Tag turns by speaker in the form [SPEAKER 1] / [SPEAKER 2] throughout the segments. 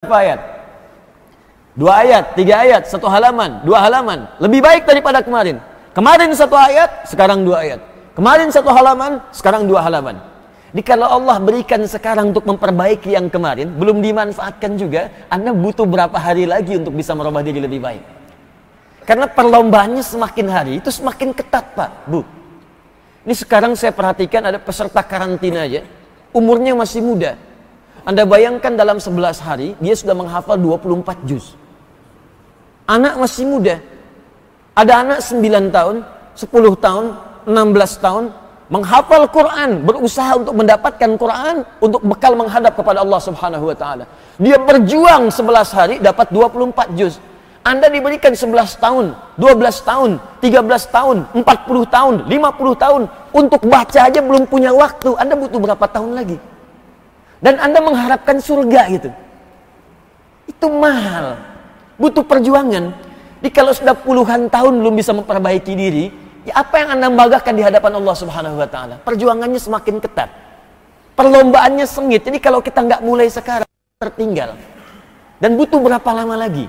[SPEAKER 1] berapa ayat? Dua ayat, tiga ayat, satu halaman, dua halaman. Lebih baik daripada kemarin. Kemarin satu ayat, sekarang dua ayat. Kemarin satu halaman, sekarang dua halaman. Jadi kalau Allah berikan sekarang untuk memperbaiki yang kemarin, belum dimanfaatkan juga, Anda butuh berapa hari lagi untuk bisa merubah diri lebih baik. Karena perlombaannya semakin hari, itu semakin ketat Pak, Bu. Ini sekarang saya perhatikan ada peserta karantina aja, umurnya masih muda, anda bayangkan dalam 11 hari dia sudah menghafal 24 juz. Anak masih muda. Ada anak 9 tahun, 10 tahun, 16 tahun menghafal Quran, berusaha untuk mendapatkan Quran untuk bekal menghadap kepada Allah Subhanahu wa taala. Dia berjuang 11 hari dapat 24 juz. Anda diberikan 11 tahun, 12 tahun, 13 tahun, 40 tahun, 50 tahun untuk baca aja belum punya waktu. Anda butuh berapa tahun lagi? Dan Anda mengharapkan surga gitu. Itu mahal. Butuh perjuangan. Jadi kalau sudah puluhan tahun belum bisa memperbaiki diri, ya apa yang Anda banggakan di hadapan Allah Subhanahu wa taala? Perjuangannya semakin ketat. Perlombaannya sengit. Jadi kalau kita nggak mulai sekarang tertinggal. Dan butuh berapa lama lagi?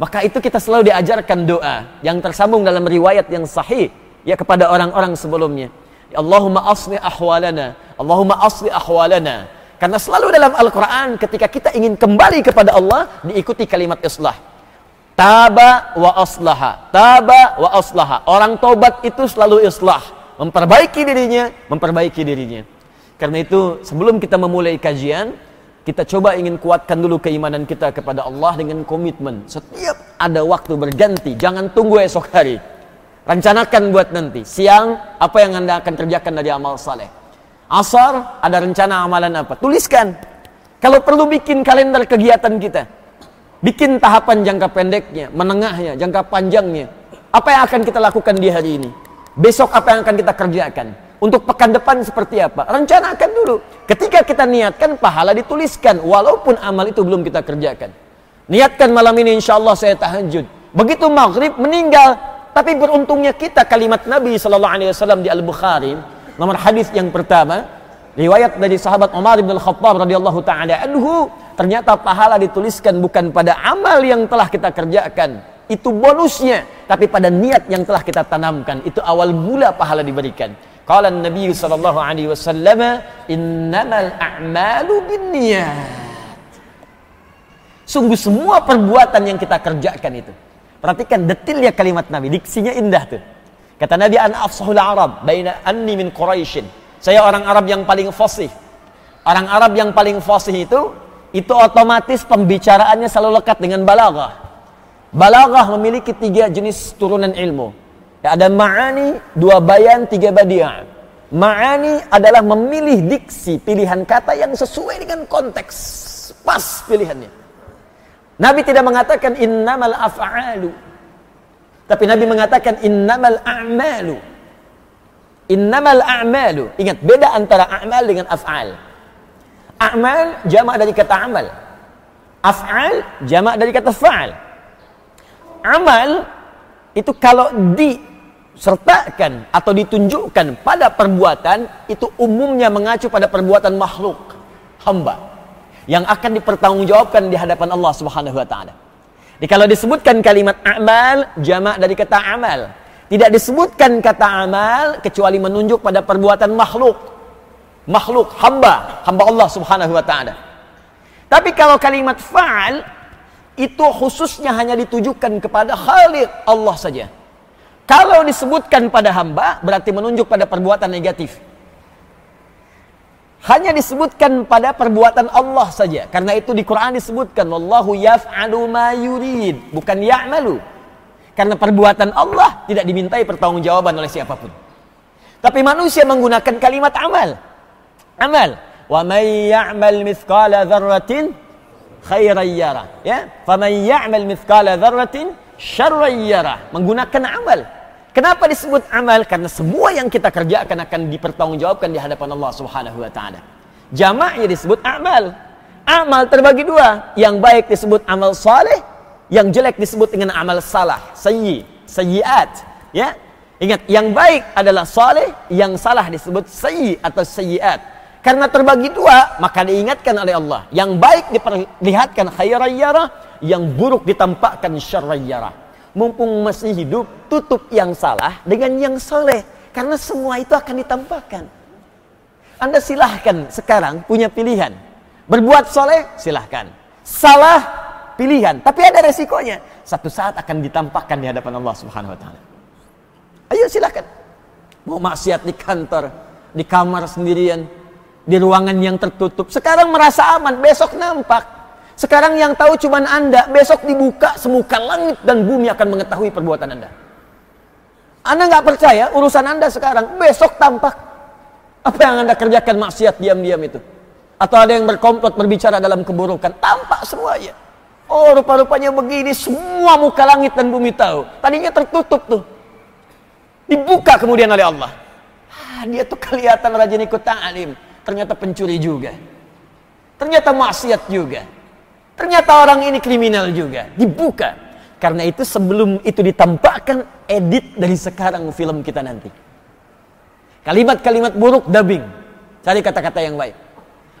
[SPEAKER 1] Maka itu kita selalu diajarkan doa yang tersambung dalam riwayat yang sahih ya kepada orang-orang sebelumnya. Ya Allahumma asli ahwalana, Allahumma asli ahwalana. Karena selalu dalam Al-Quran ketika kita ingin kembali kepada Allah diikuti kalimat islah. Taba wa aslaha. Taba wa aslaha. Orang tobat itu selalu islah. Memperbaiki dirinya, memperbaiki dirinya. Karena itu sebelum kita memulai kajian, kita coba ingin kuatkan dulu keimanan kita kepada Allah dengan komitmen. Setiap ada waktu berganti, jangan tunggu esok hari. Rencanakan buat nanti. Siang, apa yang Anda akan kerjakan dari amal saleh Asar ada rencana amalan apa? Tuliskan. Kalau perlu bikin kalender kegiatan kita. Bikin tahapan jangka pendeknya, menengahnya, jangka panjangnya. Apa yang akan kita lakukan di hari ini? Besok apa yang akan kita kerjakan? Untuk pekan depan seperti apa? Rencanakan dulu. Ketika kita niatkan, pahala dituliskan. Walaupun amal itu belum kita kerjakan. Niatkan malam ini insya Allah saya tahajud. Begitu maghrib meninggal. Tapi beruntungnya kita kalimat Nabi SAW di Al-Bukhari Nomor hadis yang pertama, riwayat dari sahabat Umar bin Al-Khattab radhiyallahu taala anhu, ternyata pahala dituliskan bukan pada amal yang telah kita kerjakan, itu bonusnya, tapi pada niat yang telah kita tanamkan, itu awal mula pahala diberikan. Qala Nabi sallallahu alaihi wasallam, "Innamal a'malu binniyat." Sungguh semua perbuatan yang kita kerjakan itu. Perhatikan detailnya kalimat Nabi, diksinya indah tuh. Kata Nabi an afsahul Arab baina anni min Quraisyin. Saya orang Arab yang paling fasih. Orang Arab yang paling fasih itu itu otomatis pembicaraannya selalu lekat dengan balaghah. Balaghah memiliki tiga jenis turunan ilmu. Ya, ada ma'ani, dua bayan, tiga badiah. Ma'ani adalah memilih diksi, pilihan kata yang sesuai dengan konteks. Pas pilihannya. Nabi tidak mengatakan innamal af'alu tapi Nabi mengatakan innamal a'malu. Innamal a'malu. Ingat beda antara a'mal dengan af'al. A'mal jamak dari kata amal. Af'al jamak dari kata fa'al. Amal itu kalau disertakan atau ditunjukkan pada perbuatan itu umumnya mengacu pada perbuatan makhluk hamba yang akan dipertanggungjawabkan di hadapan Allah Subhanahu wa taala. Jadi kalau disebutkan kalimat amal, jamak dari kata amal. Tidak disebutkan kata amal kecuali menunjuk pada perbuatan makhluk. Makhluk, hamba, hamba Allah subhanahu wa ta'ala. Tapi kalau kalimat fa'al, itu khususnya hanya ditujukan kepada khalik Allah saja. Kalau disebutkan pada hamba, berarti menunjuk pada perbuatan negatif hanya disebutkan pada perbuatan Allah saja. Karena itu di Quran disebutkan wallahu yaf'alu ma yurid, bukan ya'malu. Karena perbuatan Allah tidak dimintai pertanggungjawaban oleh siapa pun. Tapi manusia menggunakan kalimat amal. Amal. Wa may ya'mal mithqala dzarratin khairan yara. Ya, faman ya'mal mithqala dzarratin syarran yara. Menggunakan amal. Kenapa disebut amal? Karena semua yang kita kerjakan akan dipertanggungjawabkan di hadapan Allah Subhanahu wa taala. Jamaknya disebut amal. Amal terbagi dua. Yang baik disebut amal saleh, yang jelek disebut dengan amal salah, sayyi, sayyiat, ya. Ingat, yang baik adalah saleh, yang salah disebut sayyi atau sayyiat. Karena terbagi dua, maka diingatkan oleh Allah. Yang baik diperlihatkan khairayyarah, yang buruk ditampakkan syarrayyarah. Mumpung masih hidup, tutup yang salah dengan yang soleh. Karena semua itu akan ditampakkan. Anda silahkan sekarang punya pilihan. Berbuat soleh, silahkan. Salah, pilihan. Tapi ada resikonya. Satu saat akan ditampakkan di hadapan Allah subhanahu wa ta'ala. Ayo silahkan. Mau maksiat di kantor, di kamar sendirian, di ruangan yang tertutup. Sekarang merasa aman, besok nampak. Sekarang yang tahu cuma Anda, besok dibuka semuka langit dan bumi akan mengetahui perbuatan Anda. Anda nggak percaya urusan Anda sekarang, besok tampak. Apa yang Anda kerjakan maksiat diam-diam itu? Atau ada yang berkomplot berbicara dalam keburukan, tampak semuanya. Oh rupa-rupanya begini, semua muka langit dan bumi tahu. Tadinya tertutup tuh. Dibuka kemudian oleh Allah. Ah, dia tuh kelihatan rajin ikut ta'lim ternyata pencuri juga. Ternyata maksiat juga. Ternyata orang ini kriminal juga. Dibuka. Karena itu sebelum itu ditampakkan edit dari sekarang film kita nanti. Kalimat-kalimat buruk dubbing. Cari kata-kata yang baik.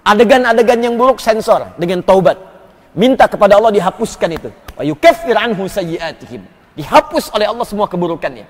[SPEAKER 1] Adegan-adegan yang buruk sensor dengan taubat. Minta kepada Allah dihapuskan itu. Wa yukaffir anhu sayyi'atihim. Dihapus oleh Allah semua keburukannya.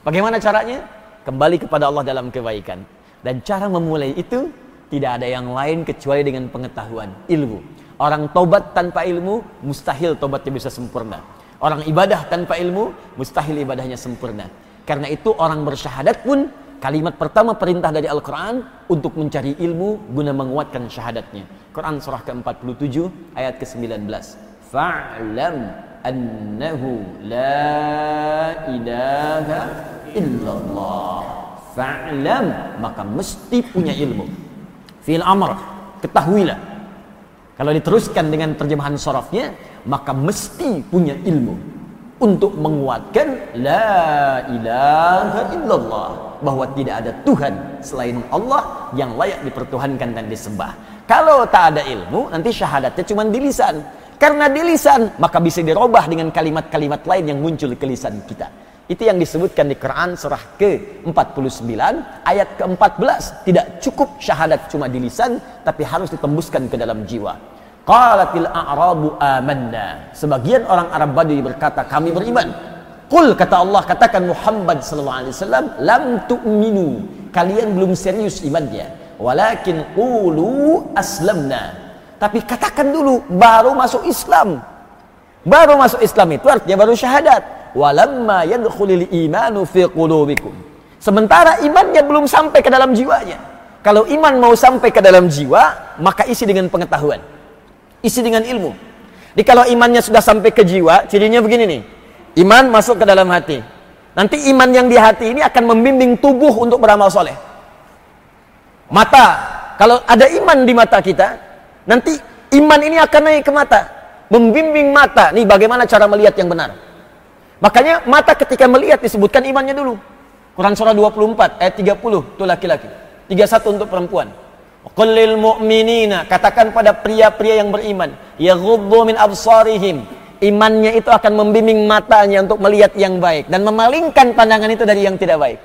[SPEAKER 1] Bagaimana caranya? Kembali kepada Allah dalam kebaikan. Dan cara memulai itu tidak ada yang lain kecuali dengan pengetahuan, ilmu. Orang tobat tanpa ilmu, mustahil tobatnya bisa sempurna. Orang ibadah tanpa ilmu, mustahil ibadahnya sempurna. Karena itu orang bersyahadat pun kalimat pertama perintah dari Al-Quran untuk mencari ilmu guna menguatkan syahadatnya. Quran surah ke-47 ayat ke-19. Fa'lam annahu la ilaha illallah fa'lam maka mesti punya ilmu fil amr ketahuilah kalau diteruskan dengan terjemahan sorofnya maka mesti punya ilmu untuk menguatkan la ilaha illallah bahwa tidak ada Tuhan selain Allah yang layak dipertuhankan dan disembah. Kalau tak ada ilmu nanti syahadatnya cuma di lisan. Karena di lisan maka bisa dirubah dengan kalimat-kalimat lain yang muncul ke lisan kita itu yang disebutkan di Quran surah ke-49 ayat ke-14. Tidak cukup syahadat cuma di lisan tapi harus ditembuskan ke dalam jiwa. Qalatil a'rabu amanna. Sebagian orang Arab Badui berkata kami beriman. Qul kata Allah katakan Muhammad sallallahu alaihi wasallam lam tu'minu. Kalian belum serius imannya. Walakin qulu aslamna. Tapi katakan dulu baru masuk Islam. Baru masuk Islam itu artinya baru syahadat walamma yadkhulul imanu fi qulubikum. Sementara imannya belum sampai ke dalam jiwanya. Kalau iman mau sampai ke dalam jiwa, maka isi dengan pengetahuan. Isi dengan ilmu. Jadi kalau imannya sudah sampai ke jiwa, cirinya begini nih. Iman masuk ke dalam hati. Nanti iman yang di hati ini akan membimbing tubuh untuk beramal soleh. Mata, kalau ada iman di mata kita, nanti iman ini akan naik ke mata. Membimbing mata, nih bagaimana cara melihat yang benar. Makanya mata ketika melihat disebutkan imannya dulu. Quran surah 24 ayat 30 itu laki-laki. 31 untuk perempuan. Qul mu'minina katakan pada pria-pria yang beriman, yaghuddu min absarihim. Imannya itu akan membimbing matanya untuk melihat yang baik dan memalingkan pandangan itu dari yang tidak baik.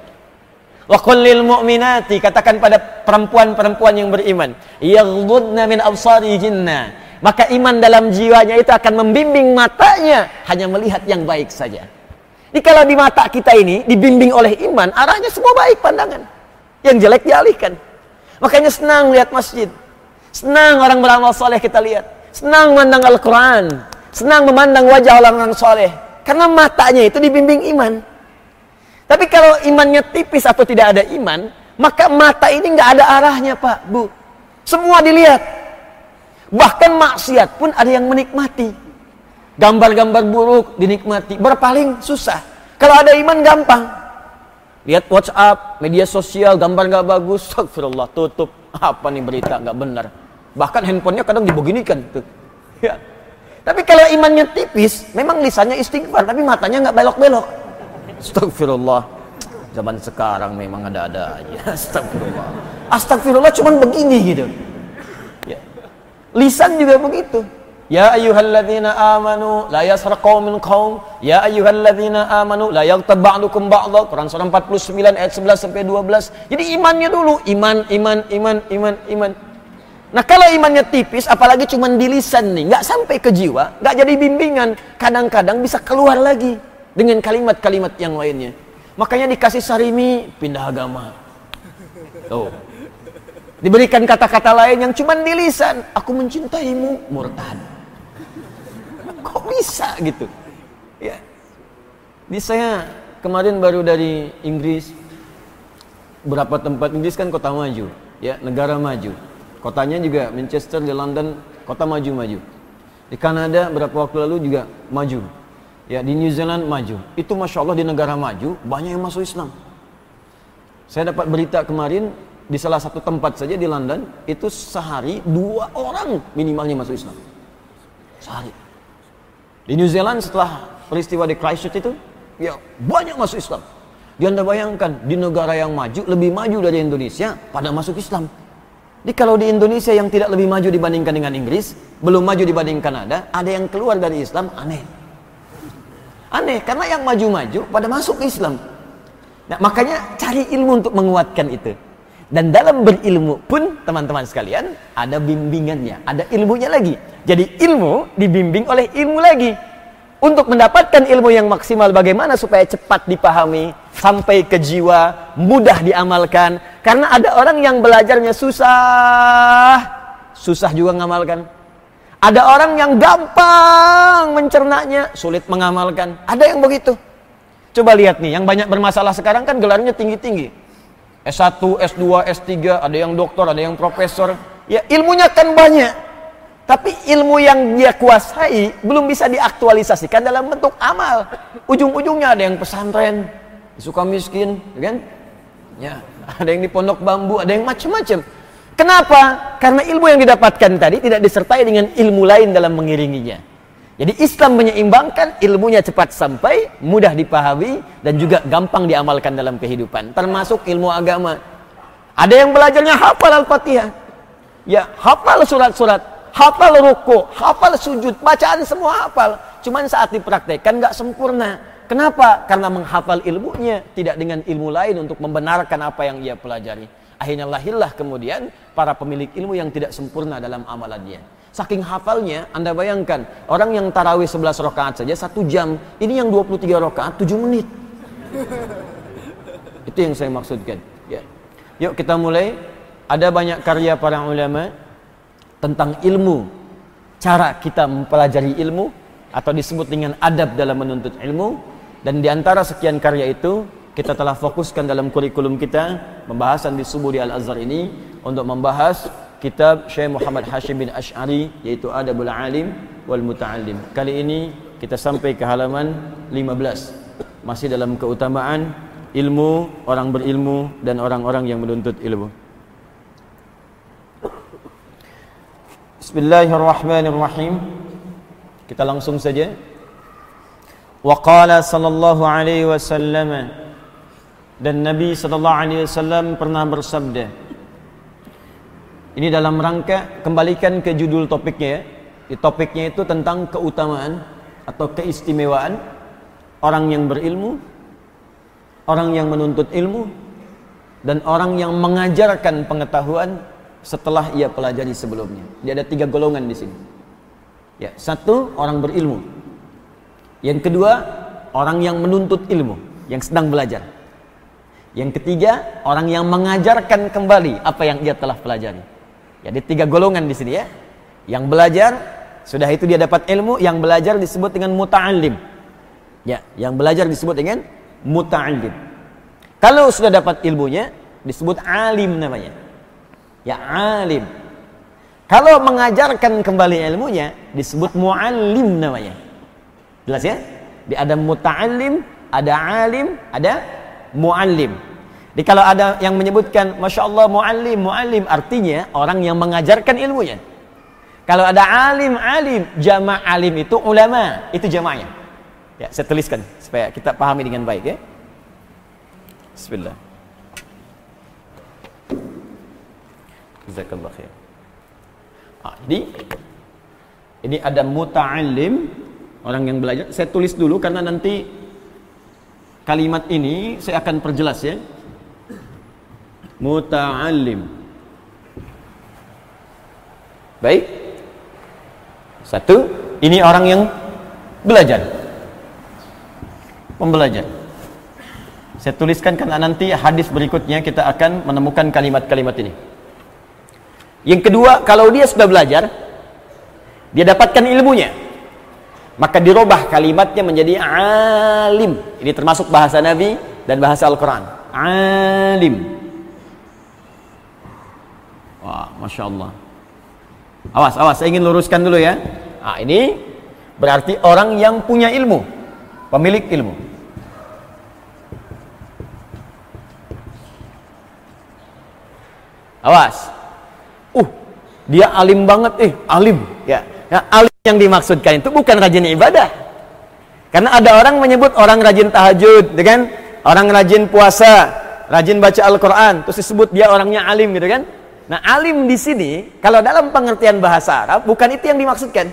[SPEAKER 1] Wa qul mu'minati katakan pada perempuan-perempuan yang beriman, yaghuddna min absarihinna maka iman dalam jiwanya itu akan membimbing matanya hanya melihat yang baik saja. Jadi kalau di mata kita ini dibimbing oleh iman, arahnya semua baik pandangan. Yang jelek dialihkan. Makanya senang lihat masjid. Senang orang beramal soleh kita lihat. Senang memandang Al-Quran. Senang memandang wajah orang-orang soleh. Karena matanya itu dibimbing iman. Tapi kalau imannya tipis atau tidak ada iman, maka mata ini nggak ada arahnya Pak, Bu. Semua dilihat. Bahkan maksiat pun ada yang menikmati. Gambar-gambar buruk dinikmati. Berpaling susah. Kalau ada iman gampang. Lihat WhatsApp, media sosial, gambar gak bagus. Astagfirullah, tutup. Apa nih berita gak benar. Bahkan handphonenya kadang dibeginikan. Tuh. Ya. Tapi kalau imannya tipis, memang lisannya istighfar, tapi matanya nggak belok-belok. Astagfirullah. Zaman sekarang memang ada-ada aja. Astagfirullah. Astagfirullah cuman begini gitu. Lisan juga begitu. Ya ayyuhalladzina amanu la yasraq qaumin qaum. Ya ayyuhalladzina amanu la yaghtab ba'dukum ba'dha. Quran surah 49 ayat 11 sampai 12. Jadi imannya dulu, iman, iman, iman, iman, iman. Nah kalau imannya tipis, apalagi cuma di lisan nih, nggak sampai ke jiwa, nggak jadi bimbingan, kadang-kadang bisa keluar lagi dengan kalimat-kalimat yang lainnya. Makanya dikasih sarimi, pindah agama. Tuh. Diberikan kata-kata lain yang cuma di lisan, aku mencintaimu, murtad. Kok bisa gitu? Ya. Di saya kemarin baru dari Inggris. Berapa tempat? Inggris kan kota maju ya negara maju. Kotanya juga Manchester di London kota maju-maju. Di Kanada berapa waktu lalu juga maju. Ya di New Zealand maju. Itu masya Allah di negara maju banyak yang masuk Islam. Saya dapat berita kemarin di salah satu tempat saja di London itu sehari dua orang minimalnya masuk Islam sehari di New Zealand setelah peristiwa di Christchurch itu, ya banyak masuk Islam. Dia anda bayangkan di negara yang maju lebih maju dari Indonesia pada masuk Islam. Jadi kalau di Indonesia yang tidak lebih maju dibandingkan dengan Inggris, belum maju dibandingkan Kanada, ada yang keluar dari Islam aneh. Aneh karena yang maju-maju pada masuk Islam. Nah, makanya cari ilmu untuk menguatkan itu. Dan dalam berilmu pun teman-teman sekalian ada bimbingannya, ada ilmunya lagi. Jadi ilmu dibimbing oleh ilmu lagi. Untuk mendapatkan ilmu yang maksimal bagaimana supaya cepat dipahami, sampai ke jiwa, mudah diamalkan. Karena ada orang yang belajarnya susah, susah juga mengamalkan. Ada orang yang gampang mencernanya, sulit mengamalkan. Ada yang begitu. Coba lihat nih, yang banyak bermasalah sekarang kan gelarnya tinggi-tinggi S1, S2, S3, ada yang doktor, ada yang profesor. Ya, ilmunya kan banyak. Tapi ilmu yang dia kuasai belum bisa diaktualisasikan dalam bentuk amal. Ujung-ujungnya ada yang pesantren, suka miskin, ya kan? Ya, ada yang di pondok bambu, ada yang macam-macam. Kenapa? Karena ilmu yang didapatkan tadi tidak disertai dengan ilmu lain dalam mengiringinya. Jadi Islam menyeimbangkan ilmunya cepat sampai, mudah dipahami dan juga gampang diamalkan dalam kehidupan, termasuk ilmu agama. Ada yang belajarnya hafal Al-Fatihah. Ya, hafal surat-surat, hafal ruku, hafal sujud, bacaan semua hafal. Cuman saat dipraktekkan nggak sempurna. Kenapa? Karena menghafal ilmunya tidak dengan ilmu lain untuk membenarkan apa yang ia pelajari. Akhirnya lahirlah kemudian para pemilik ilmu yang tidak sempurna dalam amalannya. Saking hafalnya, Anda bayangkan, orang yang tarawih 11 rakaat saja satu jam, ini yang 23 rakaat 7 menit. Itu yang saya maksudkan. Ya. Yuk kita mulai. Ada banyak karya para ulama tentang ilmu, cara kita mempelajari ilmu atau disebut dengan adab dalam menuntut ilmu dan di antara sekian karya itu kita telah fokuskan dalam kurikulum kita pembahasan di subuh di Al-Azhar ini untuk membahas kitab Syekh Muhammad Hashim bin Ash'ari yaitu Adabul Alim wal Muta'allim. Kali ini kita sampai ke halaman 15. Masih dalam keutamaan ilmu, orang berilmu dan orang-orang yang menuntut ilmu. Bismillahirrahmanirrahim. Kita langsung saja. Wa qala sallallahu alaihi wasallam dan Nabi sallallahu alaihi wasallam pernah bersabda ini dalam rangka kembalikan ke judul topiknya ya. Topiknya itu tentang keutamaan atau keistimewaan orang yang berilmu, orang yang menuntut ilmu, dan orang yang mengajarkan pengetahuan setelah ia pelajari sebelumnya. Dia ada tiga golongan di sini. Ya, satu orang berilmu. Yang kedua orang yang menuntut ilmu, yang sedang belajar. Yang ketiga orang yang mengajarkan kembali apa yang ia telah pelajari. Jadi tiga golongan di sini ya. Yang belajar sudah itu dia dapat ilmu, yang belajar disebut dengan muta'allim. Ya, yang belajar disebut dengan muta'allim. Kalau sudah dapat ilmunya disebut alim namanya. Ya, alim. Kalau mengajarkan kembali ilmunya disebut muallim namanya. Jelas ya? Di ada muta'allim, ada alim, ada muallim. Jadi kalau ada yang menyebutkan Masya Allah mu'alim, mu'alim artinya orang yang mengajarkan ilmunya. Kalau ada alim, alim, jama' alim itu ulama, itu jama'nya. Ya, saya tuliskan supaya kita pahami dengan baik ya. Bismillah. Jazakallah khair. Ah, jadi Ini ada muta'allim, orang yang belajar. Saya tulis dulu karena nanti kalimat ini saya akan perjelas ya. Muta'allim. Baik. Satu, ini orang yang belajar. Pembelajar. Saya tuliskan karena nanti hadis berikutnya kita akan menemukan kalimat-kalimat ini. Yang kedua, kalau dia sudah belajar, dia dapatkan ilmunya. Maka dirubah kalimatnya menjadi alim. Ini termasuk bahasa Nabi dan bahasa Al-Quran. Alim. Wah, Masya Allah. Awas, awas, saya ingin luruskan dulu ya. Nah, ini berarti orang yang punya ilmu. Pemilik ilmu. Awas. Uh, dia alim banget eh, alim. Ya, Ya, alim yang dimaksudkan itu bukan rajin ibadah. Karena ada orang menyebut orang rajin tahajud, gitu kan? Orang rajin puasa, rajin baca Al-Qur'an, terus disebut dia orangnya alim gitu kan? Nah, alim di sini kalau dalam pengertian bahasa Arab bukan itu yang dimaksudkan.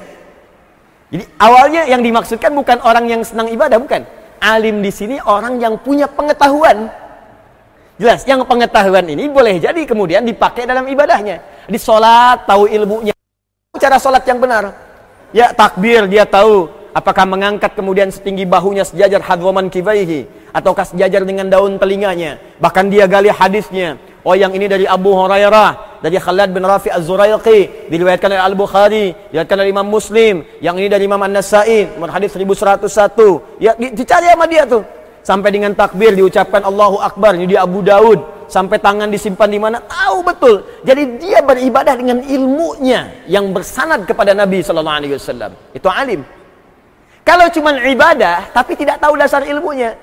[SPEAKER 1] Jadi awalnya yang dimaksudkan bukan orang yang senang ibadah, bukan. Alim di sini orang yang punya pengetahuan. Jelas, yang pengetahuan ini boleh jadi kemudian dipakai dalam ibadahnya. Di sholat, tahu ilmunya cara sholat yang benar. Ya takbir dia tahu apakah mengangkat kemudian setinggi bahunya sejajar hadwaman kibaihi ataukah sejajar dengan daun telinganya. Bahkan dia gali hadisnya. Oh yang ini dari Abu Hurairah, dari Khalid bin Rafi Az-Zuraiqi, diriwayatkan oleh Al-Bukhari, diriwayatkan oleh Imam Muslim, yang ini dari Imam An-Nasai, hadis 1101. Ya dicari sama dia tuh. Sampai dengan takbir diucapkan Allahu Akbar, ini di Abu Daud, sampai tangan disimpan di mana tahu betul. Jadi dia beribadah dengan ilmunya yang bersanad kepada Nabi sallallahu alaihi wasallam. Itu alim. Kalau cuma ibadah tapi tidak tahu dasar ilmunya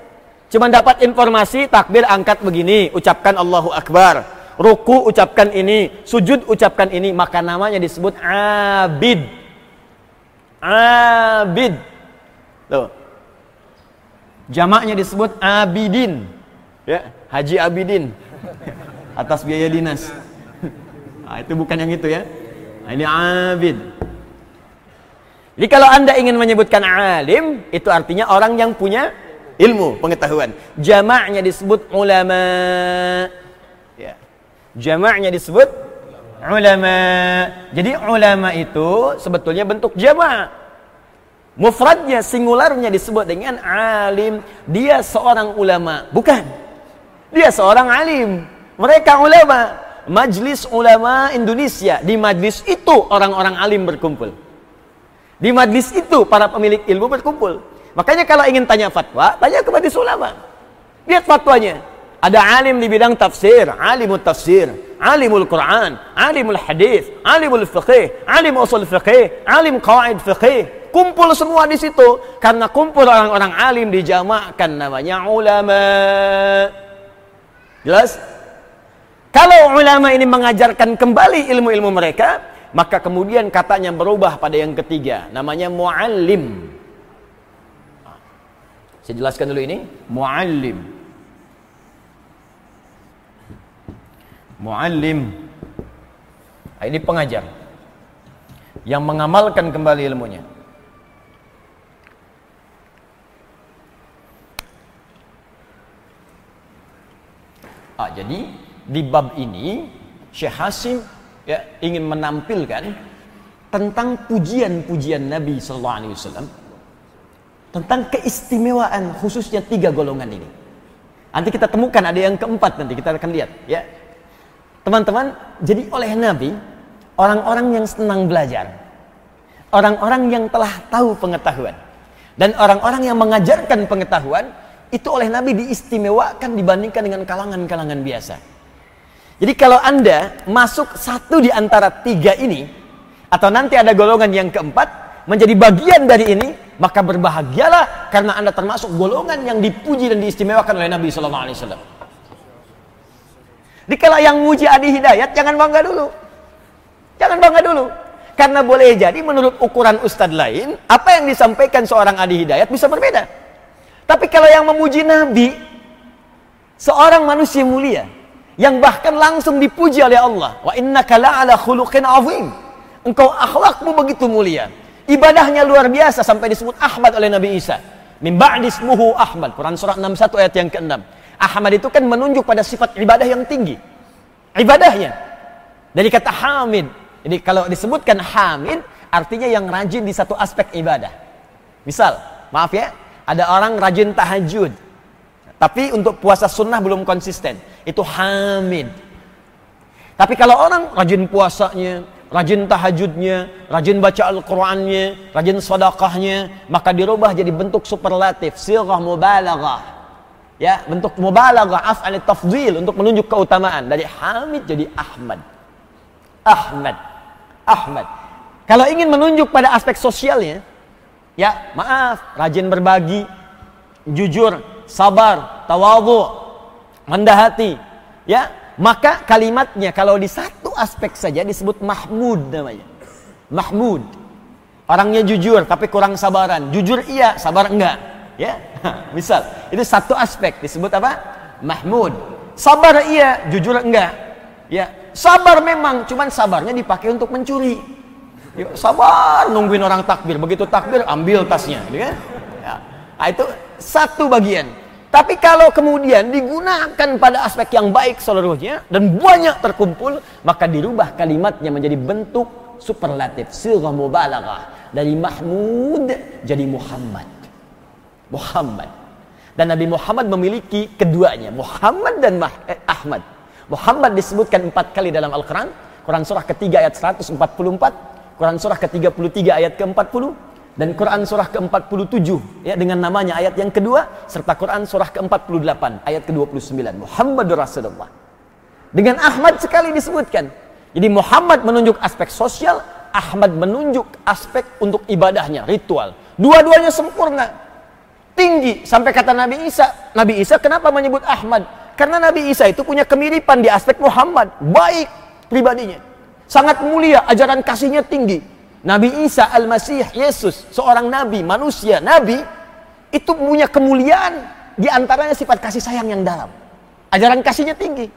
[SPEAKER 1] cuma dapat informasi takbir angkat begini ucapkan Allahu akbar ruku ucapkan ini sujud ucapkan ini maka namanya disebut abid abid tuh jamaknya disebut abidin ya haji abidin atas biaya dinas. Nah, itu bukan yang itu ya. Nah, ini abid. Jadi kalau anda ingin menyebutkan alim, itu artinya orang yang punya ilmu, pengetahuan. Jamaknya disebut ulama. Ya. Jamaknya disebut ulama. Jadi ulama itu sebetulnya bentuk jamak. Mufradnya, singularnya disebut dengan alim. Dia seorang ulama. Bukan. Dia seorang alim. Mereka ulama. Majlis ulama Indonesia. Di majlis itu orang-orang alim berkumpul. Di majlis itu para pemilik ilmu berkumpul. Makanya kalau ingin tanya fatwa, tanya ke majlis ulama. Lihat fatwanya. Ada alim di bidang tafsir, alimul tafsir, alimul Quran, alimul hadis, alimul fiqih, alim usul fiqih, alim qawaid fiqih. Kumpul semua di situ karena kumpul orang-orang alim dijamakkan namanya ulama. Jelas? Kalau ulama ini mengajarkan kembali ilmu-ilmu mereka, maka kemudian katanya berubah pada yang ketiga, namanya muallim. Saya jelaskan dulu ini, muallim. Muallim. Nah, ini pengajar yang mengamalkan kembali ilmunya. Ah, jadi di bab ini Syekh Hasim ya ingin menampilkan tentang pujian-pujian Nabi Sallallahu Alaihi Wasallam tentang keistimewaan khususnya tiga golongan ini. Nanti kita temukan ada yang keempat nanti kita akan lihat ya. Teman-teman, jadi oleh Nabi orang-orang yang senang belajar, orang-orang yang telah tahu pengetahuan dan orang-orang yang mengajarkan pengetahuan itu oleh Nabi diistimewakan dibandingkan dengan kalangan-kalangan biasa. Jadi kalau Anda masuk satu di antara tiga ini, atau nanti ada golongan yang keempat, menjadi bagian dari ini, maka berbahagialah karena Anda termasuk golongan yang dipuji dan diistimewakan oleh Nabi Sallallahu Alaihi Wasallam. Dikala yang muji Adi Hidayat, jangan bangga dulu. Jangan bangga dulu. Karena boleh jadi menurut ukuran ustadz lain, apa yang disampaikan seorang Adi Hidayat bisa berbeda. Tapi kalau yang memuji Nabi, seorang manusia mulia, yang bahkan langsung dipuji oleh Allah, wa innaka la'ala khuluqin azim. Engkau akhlakmu begitu mulia. Ibadahnya luar biasa sampai disebut Ahmad oleh Nabi Isa. Min ba'di ismuhu Ahmad. Quran surah 61 ayat yang ke-6. Ahmad itu kan menunjuk pada sifat ibadah yang tinggi. Ibadahnya. Dari kata hamid. Jadi kalau disebutkan hamid, artinya yang rajin di satu aspek ibadah. Misal, maaf ya, ada orang rajin tahajud. Tapi untuk puasa sunnah belum konsisten. Itu hamid. Tapi kalau orang rajin puasanya, rajin tahajudnya, rajin baca Al-Qur'annya, rajin sedekahnya, maka dirubah jadi bentuk superlatif, sirah mubalaghah. Ya, bentuk mubalaghah af'al tafdhil untuk menunjuk keutamaan dari Hamid jadi Ahmad. Ahmad. Ahmad. Kalau ingin menunjuk pada aspek sosialnya, ya, maaf, rajin berbagi, jujur, sabar, tawadhu, rendah hati, ya, maka kalimatnya kalau di satu aspek saja disebut Mahmud namanya. Mahmud. Orangnya jujur tapi kurang sabaran. Jujur iya, sabar enggak. Ya, misal itu satu aspek disebut apa? Mahmud. Sabar iya, jujur enggak. Ya, sabar memang, cuman sabarnya dipakai untuk mencuri. Ya, sabar nungguin orang takbir, begitu takbir ambil tasnya, gitu kan? Ya. Nah, itu satu bagian. Tapi kalau kemudian digunakan pada aspek yang baik seluruhnya dan banyak terkumpul, maka dirubah kalimatnya menjadi bentuk superlatif, sirah mubalaghah. Dari Mahmud jadi Muhammad. Muhammad. Dan Nabi Muhammad memiliki keduanya, Muhammad dan Mah eh, Ahmad. Muhammad disebutkan empat kali dalam Al-Quran. Quran surah ketiga ayat 144, Quran surah ke-33 ayat ke-40, dan Quran surah ke-47 ya dengan namanya ayat yang kedua serta Quran surah ke-48 ayat ke-29 Muhammadur Rasulullah. Dengan Ahmad sekali disebutkan. Jadi Muhammad menunjuk aspek sosial, Ahmad menunjuk aspek untuk ibadahnya, ritual. Dua-duanya sempurna. Tinggi sampai kata Nabi Isa. Nabi Isa kenapa menyebut Ahmad? Karena Nabi Isa itu punya kemiripan di aspek Muhammad, baik pribadinya. Sangat mulia, ajaran kasihnya tinggi Nabi Isa Al-Masih Yesus seorang nabi manusia nabi itu punya kemuliaan di antaranya sifat kasih sayang yang dalam. Ajaran kasihnya tinggi.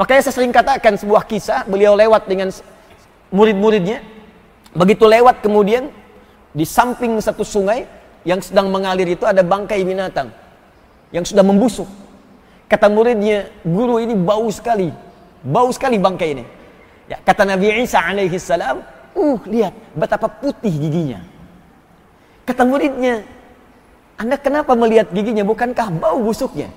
[SPEAKER 1] Makanya saya sering katakan sebuah kisah beliau lewat dengan murid-muridnya. Begitu lewat kemudian di samping satu sungai yang sedang mengalir itu ada bangkai binatang yang sudah membusuk. Kata muridnya guru ini bau sekali bau sekali bangkai ini. Ya kata Nabi Isa alaihi salam Uh, lihat betapa putih giginya. Kata muridnya, Anda kenapa melihat giginya? Bukankah bau busuknya?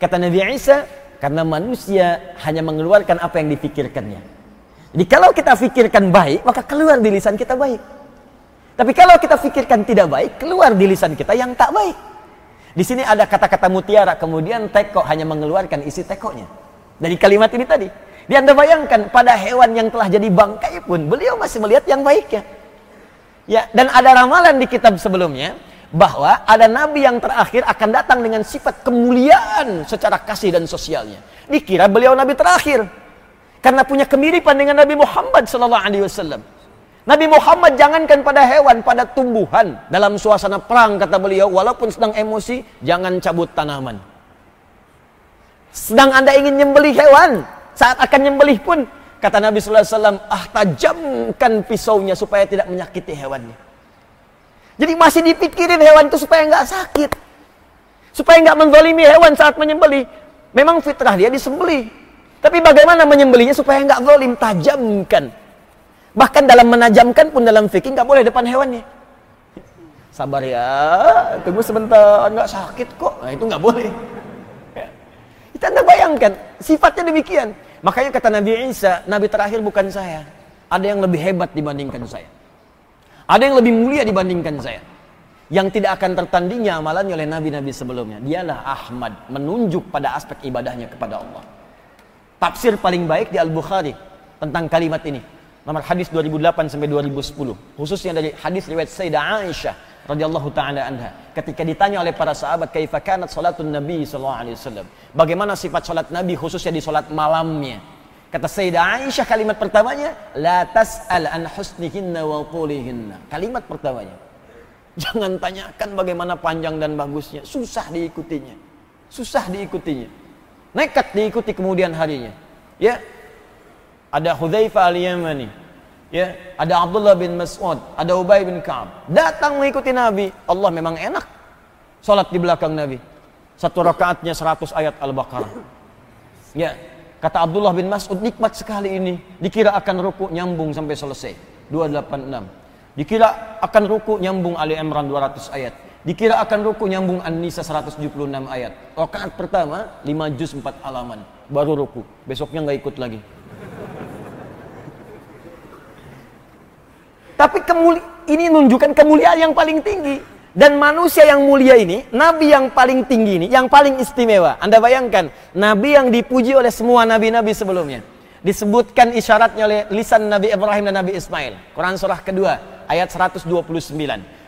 [SPEAKER 1] Kata Nabi Isa, karena manusia hanya mengeluarkan apa yang dipikirkannya. Jadi kalau kita pikirkan baik, maka keluar di lisan kita baik. Tapi kalau kita pikirkan tidak baik, keluar di lisan kita yang tak baik. Di sini ada kata-kata mutiara, kemudian teko hanya mengeluarkan isi tekonya. Dari kalimat ini tadi. Dia anda bayangkan pada hewan yang telah jadi bangkai pun beliau masih melihat yang baiknya. Ya, dan ada ramalan di kitab sebelumnya bahwa ada nabi yang terakhir akan datang dengan sifat kemuliaan secara kasih dan sosialnya. Dikira beliau nabi terakhir karena punya kemiripan dengan Nabi Muhammad sallallahu alaihi wasallam. Nabi Muhammad jangankan pada hewan, pada tumbuhan dalam suasana perang kata beliau walaupun sedang emosi jangan cabut tanaman. Sedang Anda ingin nyembelih hewan, saat akan nyembelih pun kata Nabi sallallahu alaihi wasallam, "Ah, tajamkan pisaunya supaya tidak menyakiti hewannya." Jadi masih dipikirin hewan itu supaya nggak sakit. Supaya nggak menzalimi hewan saat menyembelih. Memang fitrah dia disembelih. Tapi bagaimana menyembelihnya supaya nggak zalim? Tajamkan. Bahkan dalam menajamkan pun dalam fikih nggak boleh depan hewannya. Sabar ya, tunggu sebentar, nggak sakit kok. Nah, itu nggak boleh. Kita anda bayangkan, sifatnya demikian. Makanya kata Nabi Isa, Nabi terakhir bukan saya. Ada yang lebih hebat dibandingkan saya. Ada yang lebih mulia dibandingkan saya. Yang tidak akan tertandingnya amalannya oleh nabi-nabi sebelumnya. Dialah Ahmad, menunjuk pada aspek ibadahnya kepada Allah. Tafsir paling baik di Al-Bukhari tentang kalimat ini. Nomor hadis 2008 sampai 2010. Khususnya dari hadis riwayat Sayyidah Aisyah radhiyallahu taala anha. Ketika ditanya oleh para sahabat kaifa kanat salatun nabi sallallahu alaihi wasallam? Bagaimana sifat salat nabi khususnya di salat malamnya? Kata Sayyidah Aisyah kalimat pertamanya la tas'al an husnihinna wa qulihinna. Kalimat pertamanya. Jangan tanyakan bagaimana panjang dan bagusnya. Susah diikutinya. Susah diikutinya. Nekat diikuti kemudian harinya. Ya. Ada Hudzaifah al-Yamani Ya, ada Abdullah bin Mas'ud, ada Ubay bin Ka'ab. Datang mengikuti Nabi. Allah memang enak. Salat di belakang Nabi. Satu rakaatnya 100 ayat Al-Baqarah. Ya, kata Abdullah bin Mas'ud nikmat sekali ini. Dikira akan ruku nyambung sampai selesai. 286. Dikira akan ruku nyambung Ali Imran 200 ayat. Dikira akan ruku nyambung An-Nisa 176 ayat. Rakaat pertama 5 juz 4 halaman. Baru ruku. Besoknya nggak ikut lagi. Tapi kemuli ini menunjukkan kemuliaan yang paling tinggi. Dan manusia yang mulia ini, nabi yang paling tinggi ini, yang paling istimewa. Anda bayangkan, nabi yang dipuji oleh semua nabi-nabi sebelumnya. Disebutkan isyaratnya oleh lisan Nabi Ibrahim dan Nabi Ismail. Quran surah kedua, ayat 129.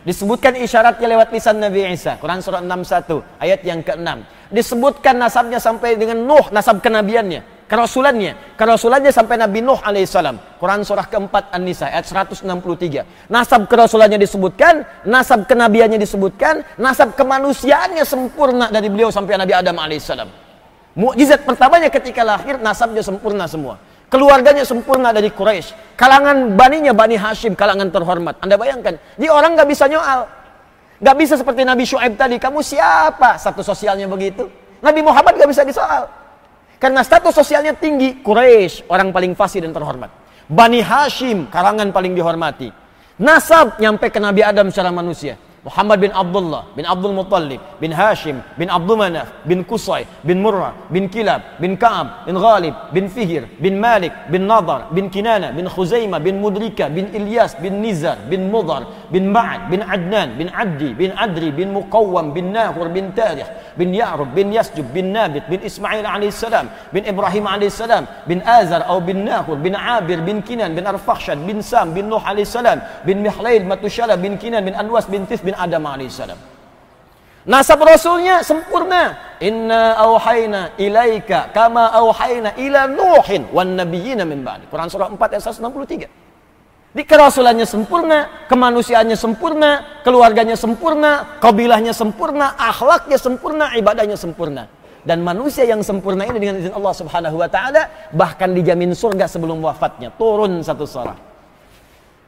[SPEAKER 1] Disebutkan isyaratnya lewat lisan Nabi Isa. Quran surah 61, ayat yang ke-6. Disebutkan nasabnya sampai dengan Nuh, nasab kenabiannya kerasulannya. Kerasulannya sampai Nabi Nuh alaihissalam. Quran surah keempat An-Nisa ayat 163. Nasab kerasulannya disebutkan, nasab kenabiannya disebutkan, nasab kemanusiaannya sempurna dari beliau sampai Nabi Adam alaihissalam. Mukjizat pertamanya ketika lahir nasabnya sempurna semua. Keluarganya sempurna dari Quraisy. Kalangan baninya Bani Hashim, kalangan terhormat. Anda bayangkan, dia orang nggak bisa nyoal. Nggak bisa seperti Nabi Shu'aib tadi, kamu siapa? Satu sosialnya begitu. Nabi Muhammad nggak bisa disoal. Karena status sosialnya tinggi, Quraisy orang paling fasih dan terhormat. Bani Hashim karangan paling dihormati. Nasab nyampe ke Nabi Adam secara manusia. Muhammad bin Abdullah bin Abdul Muttalib bin Hashim bin Abdul Manaf bin Qusay bin Murrah bin Kilab bin Ka'ab bin Ghalib bin Fihir bin Malik bin Nadar bin Kinana bin Khuzaimah bin Mudrika bin Ilyas bin Nizar bin Mudar bin Ma'ad bin Adnan bin Abdi bin Adri bin Muqawwam bin Nahur bin Tarikh bin Ya'rub bin Yasjub bin Nabit bin Ismail alaihissalam bin Ibrahim alaihissalam bin Azar atau bin Nahur bin Abir bin Kinan bin Arfakhshad bin Sam bin Nuh alaihissalam bin Mihlail Matushala bin Kinan bin Anwas bin Tis bin bin Adam alaihissalam. Nasab Rasulnya sempurna. Inna auhayna ilaika kama auhayna ila Nuhin wan nabiyyina min ba'di. Quran surah 4 ayat 163. Di kerasulannya sempurna, kemanusiaannya sempurna, keluarganya sempurna, kabilahnya sempurna, akhlaknya sempurna, ibadahnya sempurna. Dan manusia yang sempurna ini dengan izin Allah Subhanahu wa taala bahkan dijamin surga sebelum wafatnya. Turun satu suara.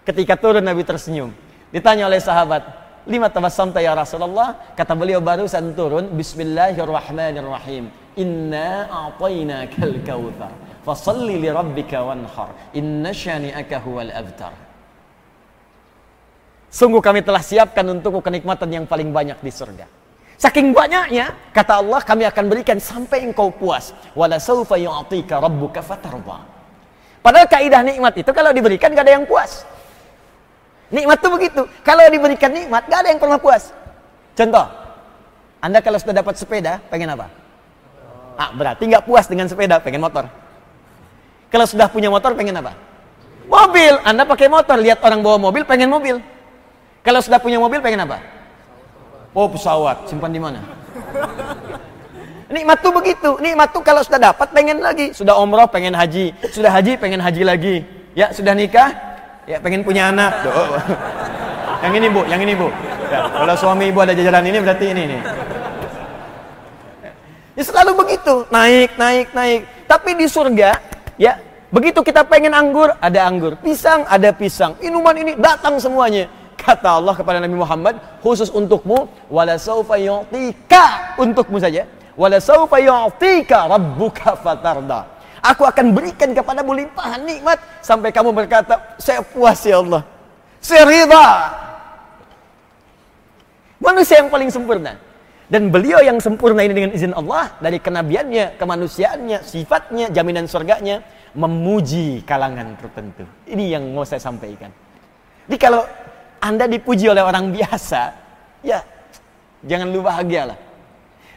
[SPEAKER 1] Ketika turun Nabi tersenyum. Ditanya oleh sahabat, Lima tabassamta ya Rasulullah? Kata beliau barusan turun, Bismillahirrahmanirrahim. Inna a'tainakal kautsar. Fasalli li rabbika wanhar. Inna syani'aka huwal abtar. Sungguh kami telah siapkan untukmu kenikmatan yang paling banyak di surga. Saking banyaknya, kata Allah, kami akan berikan sampai engkau puas. Wala saufa yu'atika rabbuka fatarda. Padahal kaidah nikmat itu kalau diberikan gak ada yang puas. Nikmat tuh begitu. Kalau diberikan nikmat, gak ada yang pernah puas. Contoh, Anda kalau sudah dapat sepeda, pengen apa? Ah, berarti nggak puas dengan sepeda, pengen motor. Kalau sudah punya motor, pengen apa? Mobil. Anda pakai motor, lihat orang bawa mobil, pengen mobil. Kalau sudah punya mobil, pengen apa? Oh, pesawat. Simpan di mana? Nikmat tuh begitu. Nikmat tuh kalau sudah dapat, pengen lagi. Sudah umroh, pengen haji. Sudah haji, pengen haji lagi. Ya, sudah nikah, Ya pengen punya anak. Tuh. Yang ini bu, yang ini bu. Ya, kalau suami ibu ada jajaran ini berarti ini nih. Ya selalu begitu, naik, naik, naik. Tapi di surga, ya begitu kita pengen anggur, ada anggur. Pisang, ada pisang. Minuman ini datang semuanya. Kata Allah kepada Nabi Muhammad, khusus untukmu, wala saufa yu'tika untukmu saja. Wala saufa yu'tika rabbuka fatarda. Aku akan berikan kepada limpahan nikmat sampai kamu berkata, saya puas ya Allah. Saya. Manusia yang paling sempurna. Dan beliau yang sempurna ini dengan izin Allah dari kenabiannya, kemanusiaannya, sifatnya, jaminan surganya memuji kalangan tertentu. Ini yang mau saya sampaikan. Jadi kalau Anda dipuji oleh orang biasa, ya jangan lupa bahagialah.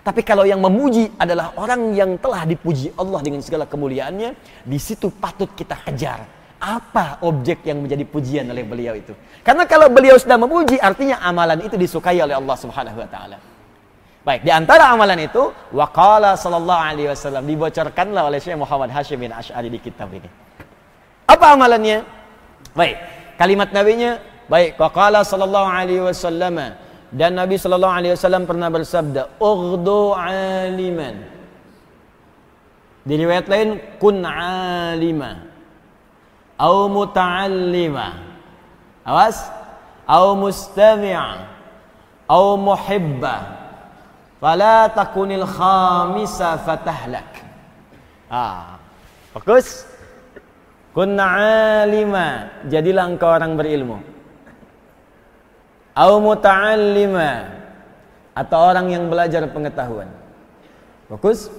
[SPEAKER 1] Tapi kalau yang memuji adalah orang yang telah dipuji Allah dengan segala kemuliaannya, di situ patut kita kejar. Apa objek yang menjadi pujian oleh beliau itu? Karena kalau beliau sudah memuji, artinya amalan itu disukai oleh Allah Subhanahu wa taala. Baik, di antara amalan itu waqala sallallahu alaihi wasallam dibocorkanlah oleh Syekh Muhammad Hashim bin Asy'ari di kitab ini. Apa amalannya? Baik, kalimat nabinya baik waqala sallallahu alaihi wasallam dan Nabi Shallallahu Alaihi Wasallam pernah bersabda, "Ughdu aliman." Di riwayat lain, "Kun alima." au muta'allima. Awas. Au mustami'a. Au muhibba. Fala takunil khamisa fatahlak. Ah fokus. Kunna alima. Jadilah engkau orang berilmu au muta'allima atau orang yang belajar pengetahuan fokus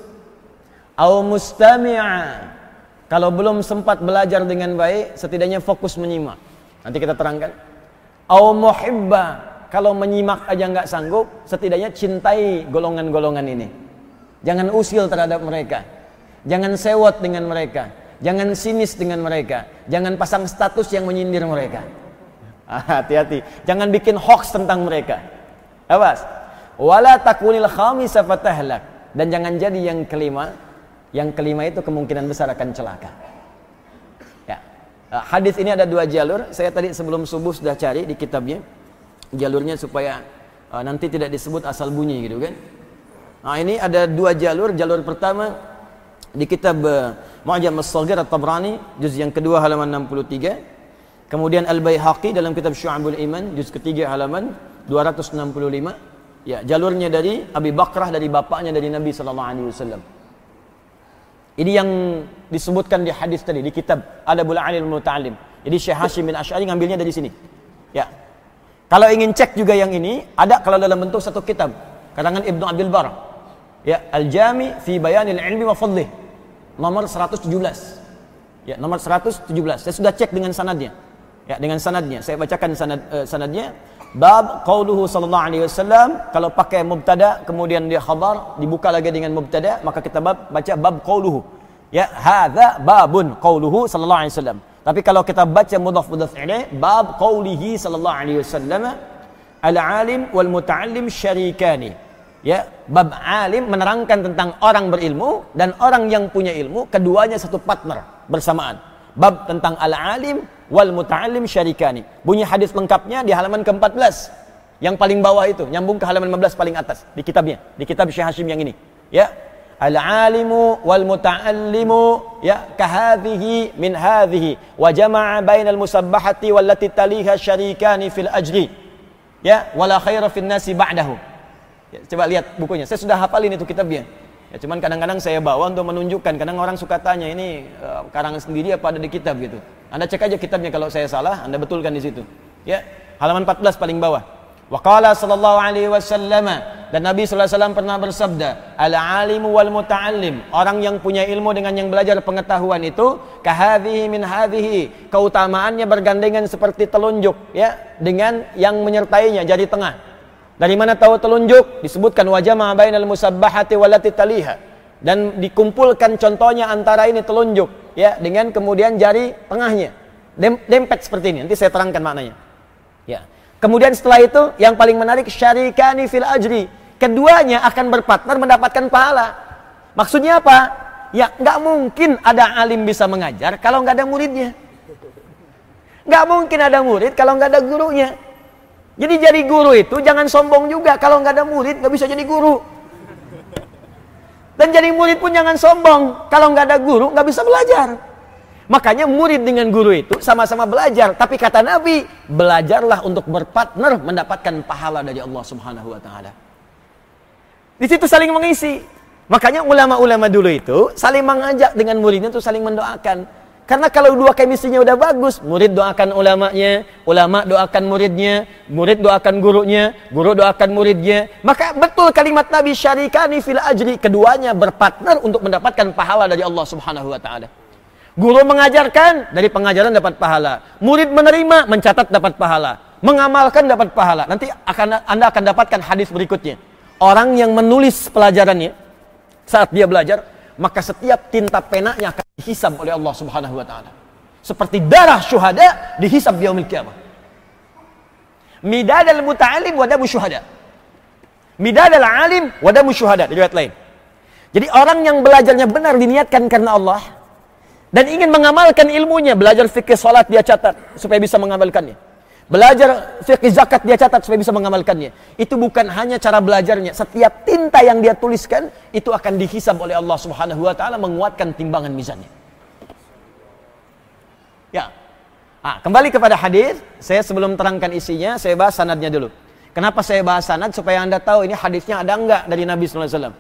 [SPEAKER 1] au mustami'a kalau belum sempat belajar dengan baik, setidaknya fokus menyimak. Nanti kita terangkan. Au muhibba, kalau menyimak aja nggak sanggup, setidaknya cintai golongan-golongan ini. Jangan usil terhadap mereka. Jangan sewot dengan mereka. Jangan sinis dengan mereka. Jangan pasang status yang menyindir mereka. Ah, hati-hati. Jangan bikin hoax tentang mereka. Awas. Wala takunil khamisa fatahlak. Dan jangan jadi yang kelima, yang kelima itu kemungkinan besar akan celaka. Ya. Eh, hadis ini ada dua jalur. Saya tadi sebelum subuh sudah cari di kitabnya jalurnya supaya uh, nanti tidak disebut asal bunyi gitu kan. Nah, ini ada dua jalur. Jalur pertama di kitab uh, Mu'jam As-Saghir At-Tabrani juz yang kedua halaman 63. Kemudian Al-Baihaqi dalam kitab Syu'abul Iman juz ketiga halaman 265. Ya, jalurnya dari Abi Bakrah dari bapaknya dari Nabi sallallahu alaihi wasallam. Ini yang disebutkan di hadis tadi di kitab Adabul Alim Muta'alim. Jadi Syekh Hashim bin Asy'ari ngambilnya dari sini. Ya. Kalau ingin cek juga yang ini, ada kalau dalam bentuk satu kitab karangan Ibnu Abdul Bar. Ya, Al-Jami fi Bayanil Ilmi wa Fadlih. Nomor 117. Ya, nomor 117. Saya sudah cek dengan sanadnya. Ya, dengan sanadnya. Saya bacakan sanad uh, sanadnya. Bab qauluhu sallallahu alaihi wasallam kalau pakai mubtada kemudian dia khabar dibuka lagi dengan mubtada maka kita bab, baca bab qauluhu. Ya, hadza babun qauluhu sallallahu alaihi wasallam. Tapi kalau kita baca mudhaf mudhaf ilaih bab qaulihi sallallahu alaihi wasallam al-alim wal muta'allim syarikani. Ya, bab alim menerangkan tentang orang berilmu dan orang yang punya ilmu keduanya satu partner bersamaan. Bab tentang al-alim wal muta'allim syarikani. Bunyi hadis lengkapnya di halaman ke-14. Yang paling bawah itu, nyambung ke halaman 15 paling atas di kitabnya, di kitab Syekh Hashim yang ini. Ya. Al-alimu wal muta'allimu ya kahadhihi min hadhihi wa jama'a bainal musabbahati wallati taliha syarikani fil ajri. Ya, wala khaira fin nasi ba'dahu. Ya, coba lihat bukunya. Saya sudah hafalin itu kitabnya. Ya, cuman kadang-kadang saya bawa untuk menunjukkan. Kadang orang suka tanya ini uh, karangan sendiri apa ada di kitab gitu. Anda cek aja kitabnya kalau saya salah, Anda betulkan di situ. Ya, halaman 14 paling bawah. Waqala sallallahu alaihi wasallam dan Nabi sallallahu alaihi wasallam pernah bersabda, "Al-alimu wal muta'allim." Orang yang punya ilmu dengan yang belajar pengetahuan itu kahadhihi min hadhihi. Keutamaannya bergandengan seperti telunjuk, ya, dengan yang menyertainya jari tengah. Dari mana tahu telunjuk? Disebutkan wajah ma bainal musabbahati wallati taliha. Dan dikumpulkan contohnya antara ini telunjuk ya dengan kemudian jari tengahnya. Dem dempet seperti ini. Nanti saya terangkan maknanya. Ya. Kemudian setelah itu yang paling menarik syarikani fil ajri. Keduanya akan berpartner mendapatkan pahala. Maksudnya apa? Ya nggak mungkin ada alim bisa mengajar kalau nggak ada muridnya. Nggak mungkin ada murid kalau nggak ada gurunya jadi jadi guru itu jangan sombong juga kalau nggak ada murid nggak bisa jadi guru dan jadi murid pun jangan sombong. Kalau nggak ada guru, nggak bisa belajar. Makanya murid dengan guru itu sama-sama belajar. Tapi kata Nabi, belajarlah untuk berpartner mendapatkan pahala dari Allah Subhanahu wa taala. Di situ saling mengisi. Makanya ulama-ulama dulu itu saling mengajak dengan muridnya itu saling mendoakan. Karena kalau dua kemisinya udah bagus, murid doakan ulamanya, ulama doakan muridnya, murid doakan gurunya, guru doakan muridnya. Maka betul kalimat Nabi syarikani fil ajri, keduanya berpartner untuk mendapatkan pahala dari Allah Subhanahu wa taala. Guru mengajarkan, dari pengajaran dapat pahala. Murid menerima, mencatat dapat pahala. Mengamalkan dapat pahala. Nanti akan Anda akan dapatkan hadis berikutnya. Orang yang menulis pelajarannya saat dia belajar, maka setiap tinta penanya akan dihisab oleh Allah Subhanahu wa taala. Seperti darah syuhada dihisab di yaumil kiamah. Midadal muta'alim wa damu syuhada. Midadal alim wa damu syuhada di riwayat lain. Jadi orang yang belajarnya benar diniatkan karena Allah dan ingin mengamalkan ilmunya, belajar fikih salat dia catat supaya bisa mengamalkannya. Belajar fikih zakat dia catat supaya bisa mengamalkannya. Itu bukan hanya cara belajarnya. Setiap tinta yang dia tuliskan itu akan dihisab oleh Allah Subhanahu wa taala menguatkan timbangan mizannya. Ya. Ah, kembali kepada hadis, saya sebelum terangkan isinya, saya bahas sanadnya dulu. Kenapa saya bahas sanad supaya Anda tahu ini hadisnya ada enggak dari Nabi sallallahu alaihi wasallam.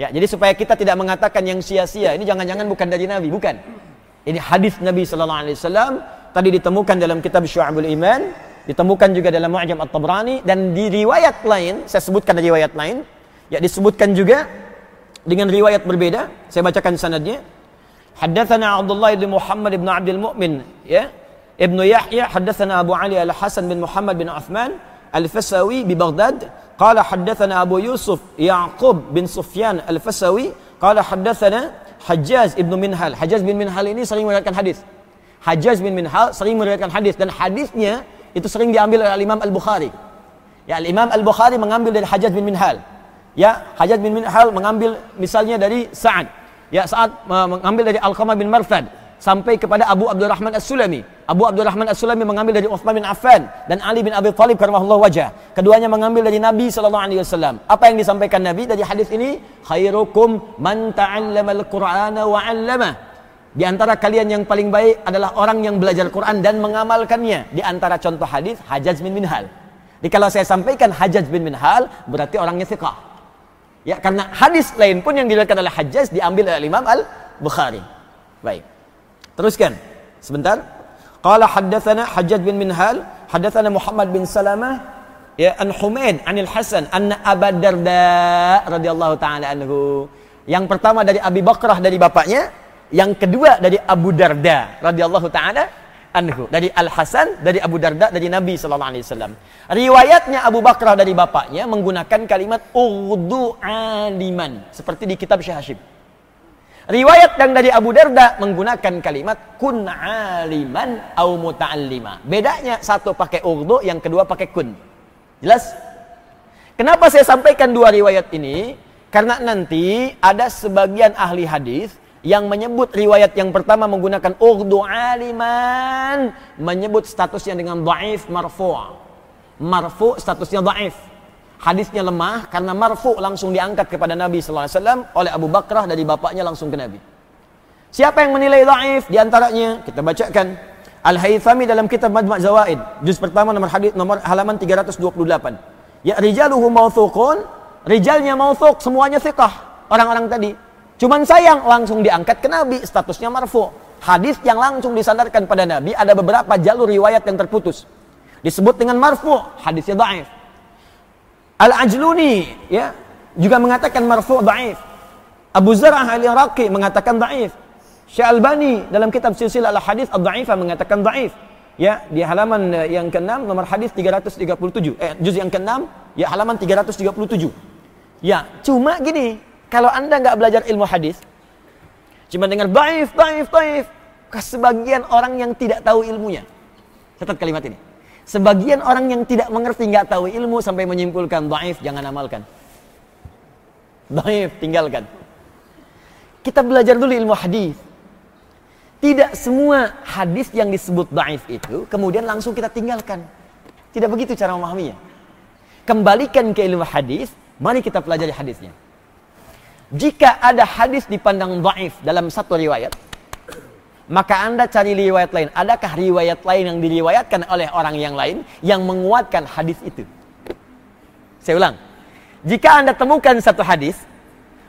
[SPEAKER 1] Ya, jadi supaya kita tidak mengatakan yang sia-sia. Ini jangan-jangan bukan dari Nabi, bukan. Ini hadis Nabi sallallahu alaihi wasallam tadi ditemukan dalam kitab Syu'abul Iman, ditemukan juga dalam Mu'jam At-Tabrani dan di riwayat lain, saya sebutkan riwayat lain, ya disebutkan juga dengan riwayat berbeda. Saya bacakan sanadnya. Haddatsana Abdullah bin Muhammad bin Abdul Mu'min, ya. Ibnu Yahya haddatsana Abu Ali Al-Hasan bin Muhammad bin Uthman Al-Fasawi di Baghdad qala haddatsana Abu Yusuf Yaqub bin Sufyan Al-Fasawi qala haddatsana Hajjaz ibnu Minhal Hajjaz bin Minhal ini sering meriwayatkan hadis Hajjaz bin Minhal sering meriwayatkan hadis dan hadisnya itu sering diambil oleh Imam Al-Bukhari ya Imam Al-Bukhari mengambil dari Hajjaz bin Minhal ya Hajjaz bin Minhal mengambil misalnya dari Sa'ad ya Sa'ad mengambil dari Al-Qamah bin Marfad sampai kepada Abu Abdurrahman As-Sulami. Abu Abdurrahman As-Sulami mengambil dari Uthman bin Affan dan Ali bin Abi Thalib karramallahu wajah. Keduanya mengambil dari Nabi sallallahu alaihi wasallam. Apa yang disampaikan Nabi dari hadis ini? Khairukum man ta'allama al-Qur'ana wa 'allama. Di antara kalian yang paling baik adalah orang yang belajar Quran dan mengamalkannya. Di antara contoh hadis Hajjaj bin Minhal. Jadi kalau saya sampaikan Hajjaj bin Minhal berarti orangnya thiqah. Ya, karena hadis lain pun yang diriwayatkan oleh Hajjaj diambil oleh Imam Al-Bukhari. Baik. Teruskan. Sebentar. Qala haddatsana Hajjaj bin Minhal, haddatsana Muhammad bin Salamah ya an Humaid anil Hasan anna Abu Darda radhiyallahu taala anhu. Yang pertama dari Abi Bakrah dari bapaknya, yang kedua dari Abu Darda radhiyallahu taala anhu. Dari Al Hasan dari Abu Darda dari Nabi sallallahu alaihi wasallam. Riwayatnya Abu Bakrah dari bapaknya menggunakan kalimat ughdu aliman seperti di kitab Syekh Hashim. Riwayat yang dari Abu Darda menggunakan kalimat kun aliman au muta'allima. Bedanya satu pakai urdu, yang kedua pakai kun. Jelas? Kenapa saya sampaikan dua riwayat ini? Karena nanti ada sebagian ahli hadis yang menyebut riwayat yang pertama menggunakan urdu aliman menyebut statusnya dengan dhaif marfu'. Marfu' statusnya dhaif hadisnya lemah karena marfu langsung diangkat kepada Nabi sallallahu alaihi wasallam oleh Abu Bakrah dari bapaknya langsung ke Nabi. Siapa yang menilai dhaif di antaranya? Kita bacakan Al-Haythami dalam kitab Majma' Zawaid, juz pertama nomor hadis nomor halaman 328. Ya rijaluhu mauthukun, rijalnya mauthuk, semuanya thiqah, orang-orang tadi. Cuman sayang langsung diangkat ke Nabi, statusnya marfu. Hadis yang langsung disandarkan pada Nabi ada beberapa jalur riwayat yang terputus. Disebut dengan marfu, hadisnya dhaif. Al-Ajluni ya juga mengatakan marfu' dhaif. Abu Zar'ah al-Iraqi mengatakan dhaif. Syekh Albani dalam kitab Silsilah al-Hadis ad-Dhaifah mengatakan dhaif. Ya, di halaman eh, yang ke-6 nomor hadis 337. Eh, juz yang ke-6 ya halaman 337. Ya, cuma gini, kalau Anda nggak belajar ilmu hadis, cuma dengar dhaif, dhaif, dhaif, ke sebagian orang yang tidak tahu ilmunya. Catat kalimat ini. Sebagian orang yang tidak mengerti, nggak tahu ilmu sampai menyimpulkan daif, jangan amalkan. Daif, tinggalkan. Kita belajar dulu ilmu hadis. Tidak semua hadis yang disebut daif itu kemudian langsung kita tinggalkan. Tidak begitu cara memahaminya. Kembalikan ke ilmu hadis, mari kita pelajari hadisnya. Jika ada hadis dipandang daif dalam satu riwayat, maka Anda cari riwayat lain. Adakah riwayat lain yang diriwayatkan oleh orang yang lain yang menguatkan hadis itu? Saya ulang. Jika Anda temukan satu hadis,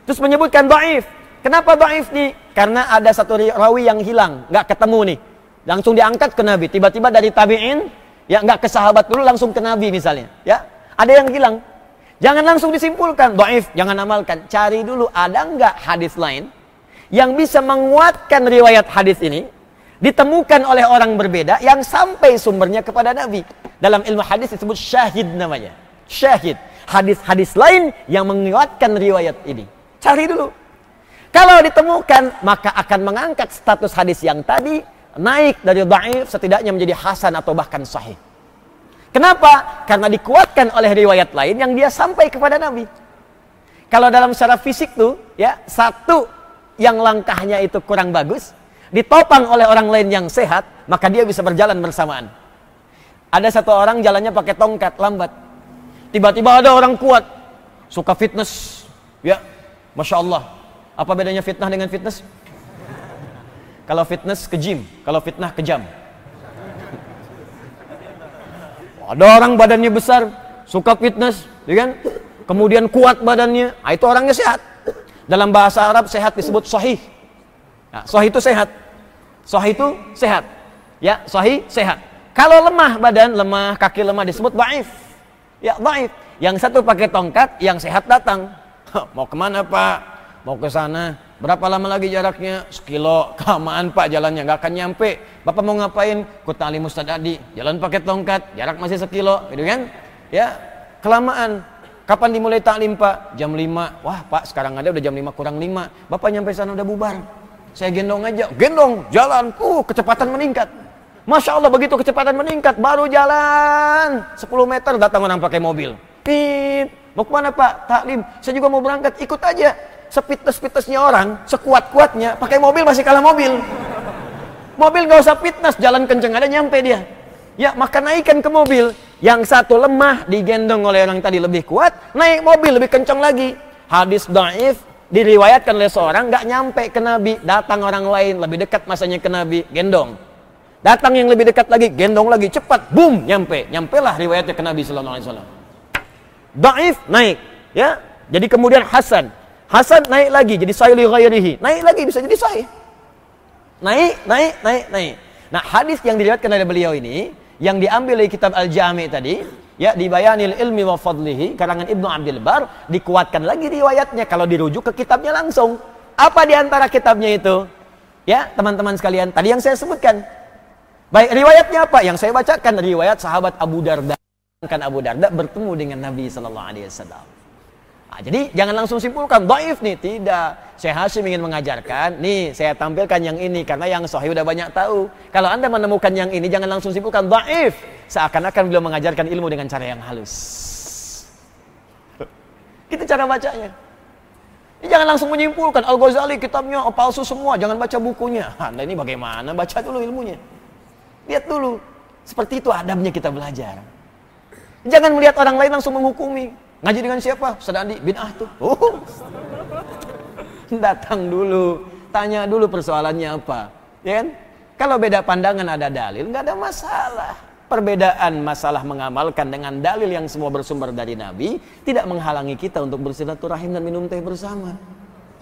[SPEAKER 1] terus menyebutkan do'if. Kenapa do'if nih? Karena ada satu rawi yang hilang, nggak ketemu nih. Langsung diangkat ke Nabi. Tiba-tiba dari tabi'in, ya nggak ke sahabat dulu, langsung ke Nabi misalnya. Ya, ada yang hilang. Jangan langsung disimpulkan, do'if, jangan amalkan. Cari dulu, ada nggak hadis lain yang bisa menguatkan riwayat hadis ini ditemukan oleh orang berbeda yang sampai sumbernya kepada Nabi. Dalam ilmu hadis disebut syahid namanya. Syahid. Hadis-hadis lain yang menguatkan riwayat ini. Cari dulu. Kalau ditemukan, maka akan mengangkat status hadis yang tadi naik dari dhaif setidaknya menjadi hasan atau bahkan sahih. Kenapa? Karena dikuatkan oleh riwayat lain yang dia sampai kepada Nabi. Kalau dalam secara fisik tuh, ya satu yang langkahnya itu kurang bagus, ditopang oleh orang lain yang sehat, maka dia bisa berjalan bersamaan. Ada satu orang jalannya pakai tongkat, lambat. Tiba-tiba ada orang kuat, suka fitness. Ya, Masya Allah. Apa bedanya fitnah dengan fitness? Kalau fitness ke gym, kalau fitnah ke jam. Ada orang badannya besar, suka fitness, ya kan? Kemudian kuat badannya, ah, itu orangnya sehat. Dalam bahasa Arab sehat disebut sahih. Nah, sahih itu sehat. Sahih itu sehat. Ya, sahih sehat. Kalau lemah badan, lemah, kaki lemah disebut baif. Ya, baif. Yang satu pakai tongkat, yang sehat datang. Mau ke mana pak? Mau ke sana. Berapa lama lagi jaraknya? Sekilo. Kelamaan pak jalannya, nggak akan nyampe. Bapak mau ngapain? Ustadz Adi. Jalan pakai tongkat, jarak masih sekilo. Gitu kan? Ya, kelamaan. Kapan dimulai taklim pak? Jam 5. Wah pak, sekarang ada udah jam 5 kurang 5. Bapak nyampe sana udah bubar. Saya gendong aja, gendong, jalan, uh, kecepatan meningkat. Masya Allah begitu kecepatan meningkat, baru jalan 10 meter datang orang pakai mobil. Pit, mau ke mana Pak? Taklim. Saya juga mau berangkat, ikut aja. Sepites-pitesnya orang, sekuat-kuatnya, pakai mobil masih kalah mobil. Mobil nggak usah fitness, jalan kenceng ada nyampe dia. Ya, maka naikkan ke mobil. Yang satu lemah digendong oleh orang tadi lebih kuat, naik mobil lebih kencang lagi. Hadis daif diriwayatkan oleh seorang nggak nyampe ke Nabi datang orang lain lebih dekat masanya ke Nabi gendong datang yang lebih dekat lagi gendong lagi cepat boom nyampe nyampe lah riwayatnya ke Nabi Wasallam Daif naik ya jadi kemudian Hasan Hasan naik lagi jadi sayli ghairihi naik lagi bisa jadi sahih naik naik naik naik nah hadis yang diriwayatkan oleh beliau ini yang diambil dari kitab Al-Jami tadi ya di Bayanil Ilmi wa Fadlihi karangan Ibnu Abdul Bar dikuatkan lagi riwayatnya kalau dirujuk ke kitabnya langsung. Apa di antara kitabnya itu? Ya, teman-teman sekalian, tadi yang saya sebutkan. Baik, riwayatnya apa? Yang saya bacakan riwayat sahabat Abu Darda. Kan Abu Darda bertemu dengan Nabi sallallahu alaihi wasallam. Nah, jadi jangan langsung simpulkan daif nih, tidak. Syekh Hashim ingin mengajarkan, nih saya tampilkan yang ini karena yang sahih udah banyak tahu. Kalau Anda menemukan yang ini jangan langsung simpulkan daif. Seakan-akan beliau mengajarkan ilmu dengan cara yang halus. Kita cara bacanya. Ini jangan langsung menyimpulkan Al-Ghazali kitabnya oh, palsu semua, jangan baca bukunya. Anda ini bagaimana? Baca dulu ilmunya. Lihat dulu. Seperti itu adabnya kita belajar. Jangan melihat orang lain langsung menghukumi. Ngaji dengan siapa? Ustaz Andi bin Ah tuh. Oh. Datang dulu, tanya dulu persoalannya apa. Ya kan? Kalau beda pandangan ada dalil, nggak ada masalah. Perbedaan masalah mengamalkan dengan dalil yang semua bersumber dari Nabi tidak menghalangi kita untuk bersilaturahim dan minum teh bersama.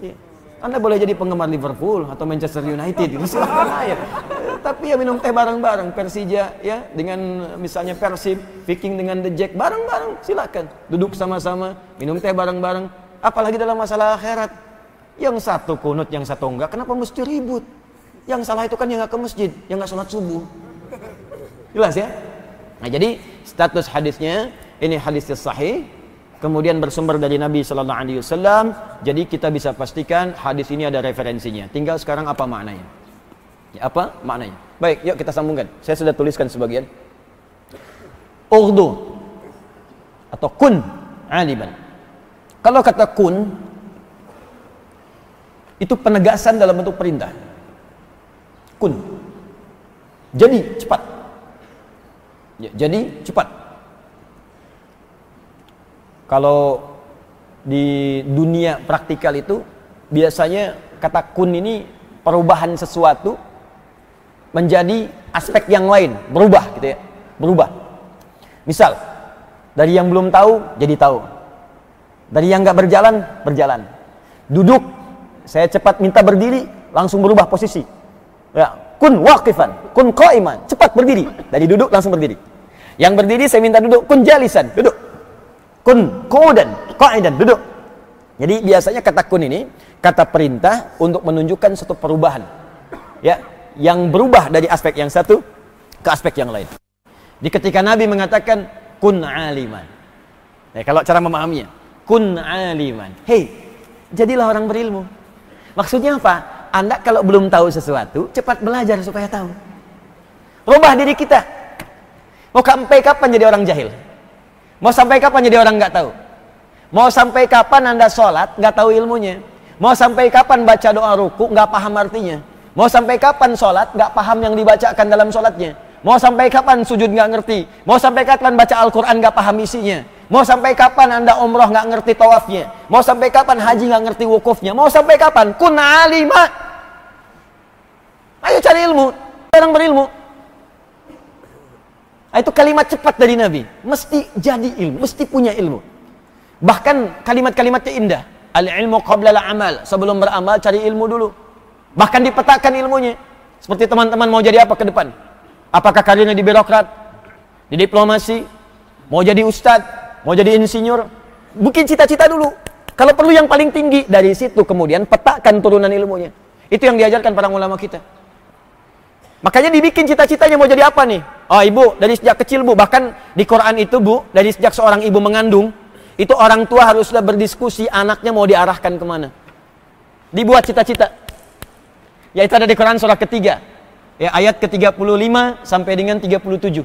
[SPEAKER 1] Ya. Anda boleh jadi penggemar Liverpool atau Manchester United, itu silahkan aja. Tapi ya minum teh bareng-bareng, Persija ya dengan misalnya Persib, Viking dengan The Jack bareng-bareng, silakan. Duduk sama-sama, minum teh bareng-bareng. Apalagi dalam masalah akhirat. Yang satu kunut, yang satu enggak, kenapa mesti ribut? Yang salah itu kan yang enggak ke masjid, yang enggak sholat subuh. Jelas ya? Nah jadi status hadisnya ini hadis sahih kemudian bersumber dari Nabi Sallallahu Alaihi Wasallam. Jadi kita bisa pastikan hadis ini ada referensinya. Tinggal sekarang apa maknanya? Ya, apa maknanya? Baik, yuk kita sambungkan. Saya sudah tuliskan sebagian. Urdu atau kun aliman. Kalau kata kun itu penegasan dalam bentuk perintah. Kun. Jadi cepat. Ya, jadi cepat. Kalau di dunia praktikal itu biasanya kata kun ini perubahan sesuatu menjadi aspek yang lain, berubah gitu ya, berubah. Misal, dari yang belum tahu jadi tahu. Dari yang nggak berjalan, berjalan. Duduk, saya cepat minta berdiri, langsung berubah posisi. Ya, kun waqifan, kun qaiman, cepat berdiri. Dari duduk langsung berdiri. Yang berdiri saya minta duduk, kun jalisan, duduk kun kudan qaidan duduk jadi biasanya kata kun ini kata perintah untuk menunjukkan satu perubahan ya yang berubah dari aspek yang satu ke aspek yang lain. Di ketika Nabi mengatakan kun aliman. Ya, kalau cara memahaminya kun aliman. Hei jadilah orang berilmu. Maksudnya apa? Anda kalau belum tahu sesuatu cepat belajar supaya tahu. Rubah diri kita. Mau sampai kapan jadi orang jahil? Mau sampai kapan jadi orang nggak tahu? Mau sampai kapan anda sholat nggak tahu ilmunya? Mau sampai kapan baca doa ruku nggak paham artinya? Mau sampai kapan sholat nggak paham yang dibacakan dalam sholatnya? Mau sampai kapan sujud nggak ngerti? Mau sampai kapan baca Al-Quran nggak paham isinya? Mau sampai kapan anda umroh nggak ngerti tawafnya? Mau sampai kapan haji nggak ngerti wukufnya? Mau sampai kapan? Kuna alima. ayo cari ilmu. Orang berilmu. Nah, itu kalimat cepat dari Nabi. Mesti jadi ilmu, mesti punya ilmu. Bahkan kalimat-kalimatnya indah. Al-ilmu qabla al-amal. Sebelum beramal cari ilmu dulu. Bahkan dipetakan ilmunya. Seperti teman-teman mau jadi apa ke depan? Apakah karirnya di birokrat? Di diplomasi? Mau jadi ustadz? Mau jadi insinyur? Mungkin cita-cita dulu. Kalau perlu yang paling tinggi, dari situ kemudian petakan turunan ilmunya. Itu yang diajarkan para ulama kita. Makanya dibikin cita-citanya mau jadi apa nih? Oh ibu, dari sejak kecil bu, bahkan di Quran itu bu, dari sejak seorang ibu mengandung, itu orang tua haruslah berdiskusi anaknya mau diarahkan ke mana. Dibuat cita-cita. Yaitu ada di Quran surah ketiga. Ya, ayat ke-35 sampai dengan 37.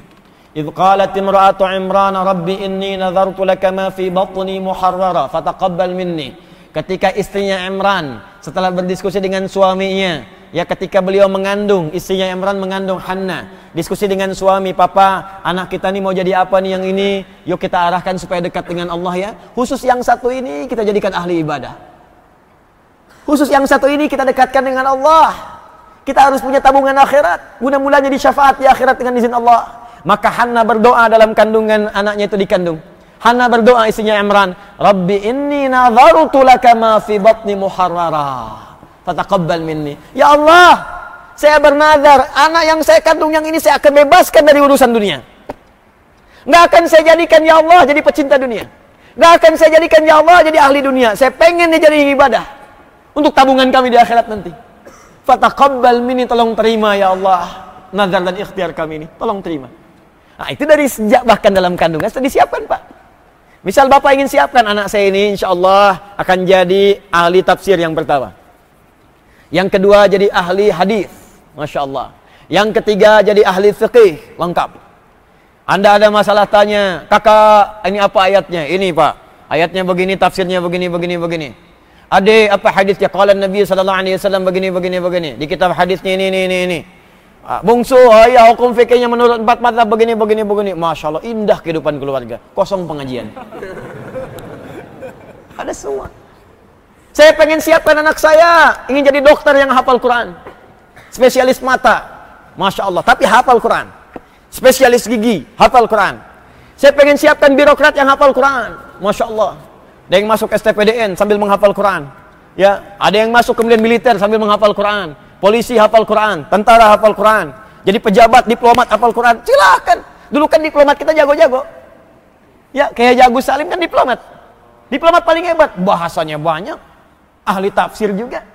[SPEAKER 1] Idh qalat imra'atu Imran rabbi inni nadhartu laka ma fi batni muharrara fataqabbal minni. Ketika istrinya Imran setelah berdiskusi dengan suaminya, ya ketika beliau mengandung, istrinya Imran mengandung Hanna, diskusi dengan suami, "Papa, anak kita nih mau jadi apa nih yang ini? Yuk kita arahkan supaya dekat dengan Allah ya." Khusus yang satu ini kita jadikan ahli ibadah. Khusus yang satu ini kita dekatkan dengan Allah. Kita harus punya tabungan akhirat, guna mulanya di syafaat di akhirat dengan izin Allah. Maka Hanna berdoa dalam kandungan anaknya itu dikandung. Hanna berdoa istrinya Imran, Rabbi inni nadharutu laka ma fi batni muharrara. Fataqabbal minni. Ya Allah, saya bernazar, anak yang saya kandung yang ini saya akan bebaskan dari urusan dunia. Nggak akan saya jadikan ya Allah jadi pecinta dunia. Nggak akan saya jadikan ya Allah jadi ahli dunia. Saya pengen dia jadi ibadah. Untuk tabungan kami di akhirat nanti. Fataqabbal minni tolong terima ya Allah. Nazar dan ikhtiar kami ini. Tolong terima. Nah, itu dari sejak bahkan dalam kandungan sudah disiapkan, Pak. Misal Bapak ingin siapkan anak saya ini insya Allah akan jadi ahli tafsir yang pertama. Yang kedua jadi ahli hadis, Masya Allah. Yang ketiga jadi ahli fikih, lengkap. Anda ada masalah tanya, kakak ini apa ayatnya? Ini pak, ayatnya begini, tafsirnya begini, begini, begini. Ada apa hadisnya? Kalau Nabi Sallallahu Alaihi Wasallam begini, begini, begini. Di kitab hadisnya ini, ini, ini, ini. Ah, bungsu, ya hukum fikihnya menurut empat mata begini, begini, begini. Masya Allah, indah kehidupan keluarga. Kosong pengajian. Ada semua. Saya pengen siapkan anak saya, ingin jadi dokter yang hafal Quran. Spesialis mata. Masya Allah, tapi hafal Quran. Spesialis gigi, hafal Quran. Saya pengen siapkan birokrat yang hafal Quran. Masya Allah. Ada yang masuk STPDN sambil menghafal Quran. Ya, ada yang masuk kemudian militer sambil menghafal Quran polisi hafal Quran, tentara hafal Quran, jadi pejabat, diplomat hafal Quran, silahkan. Dulu kan diplomat kita jago-jago. Ya, kayak Jagus Salim kan diplomat. Diplomat paling hebat, bahasanya banyak, ahli tafsir juga.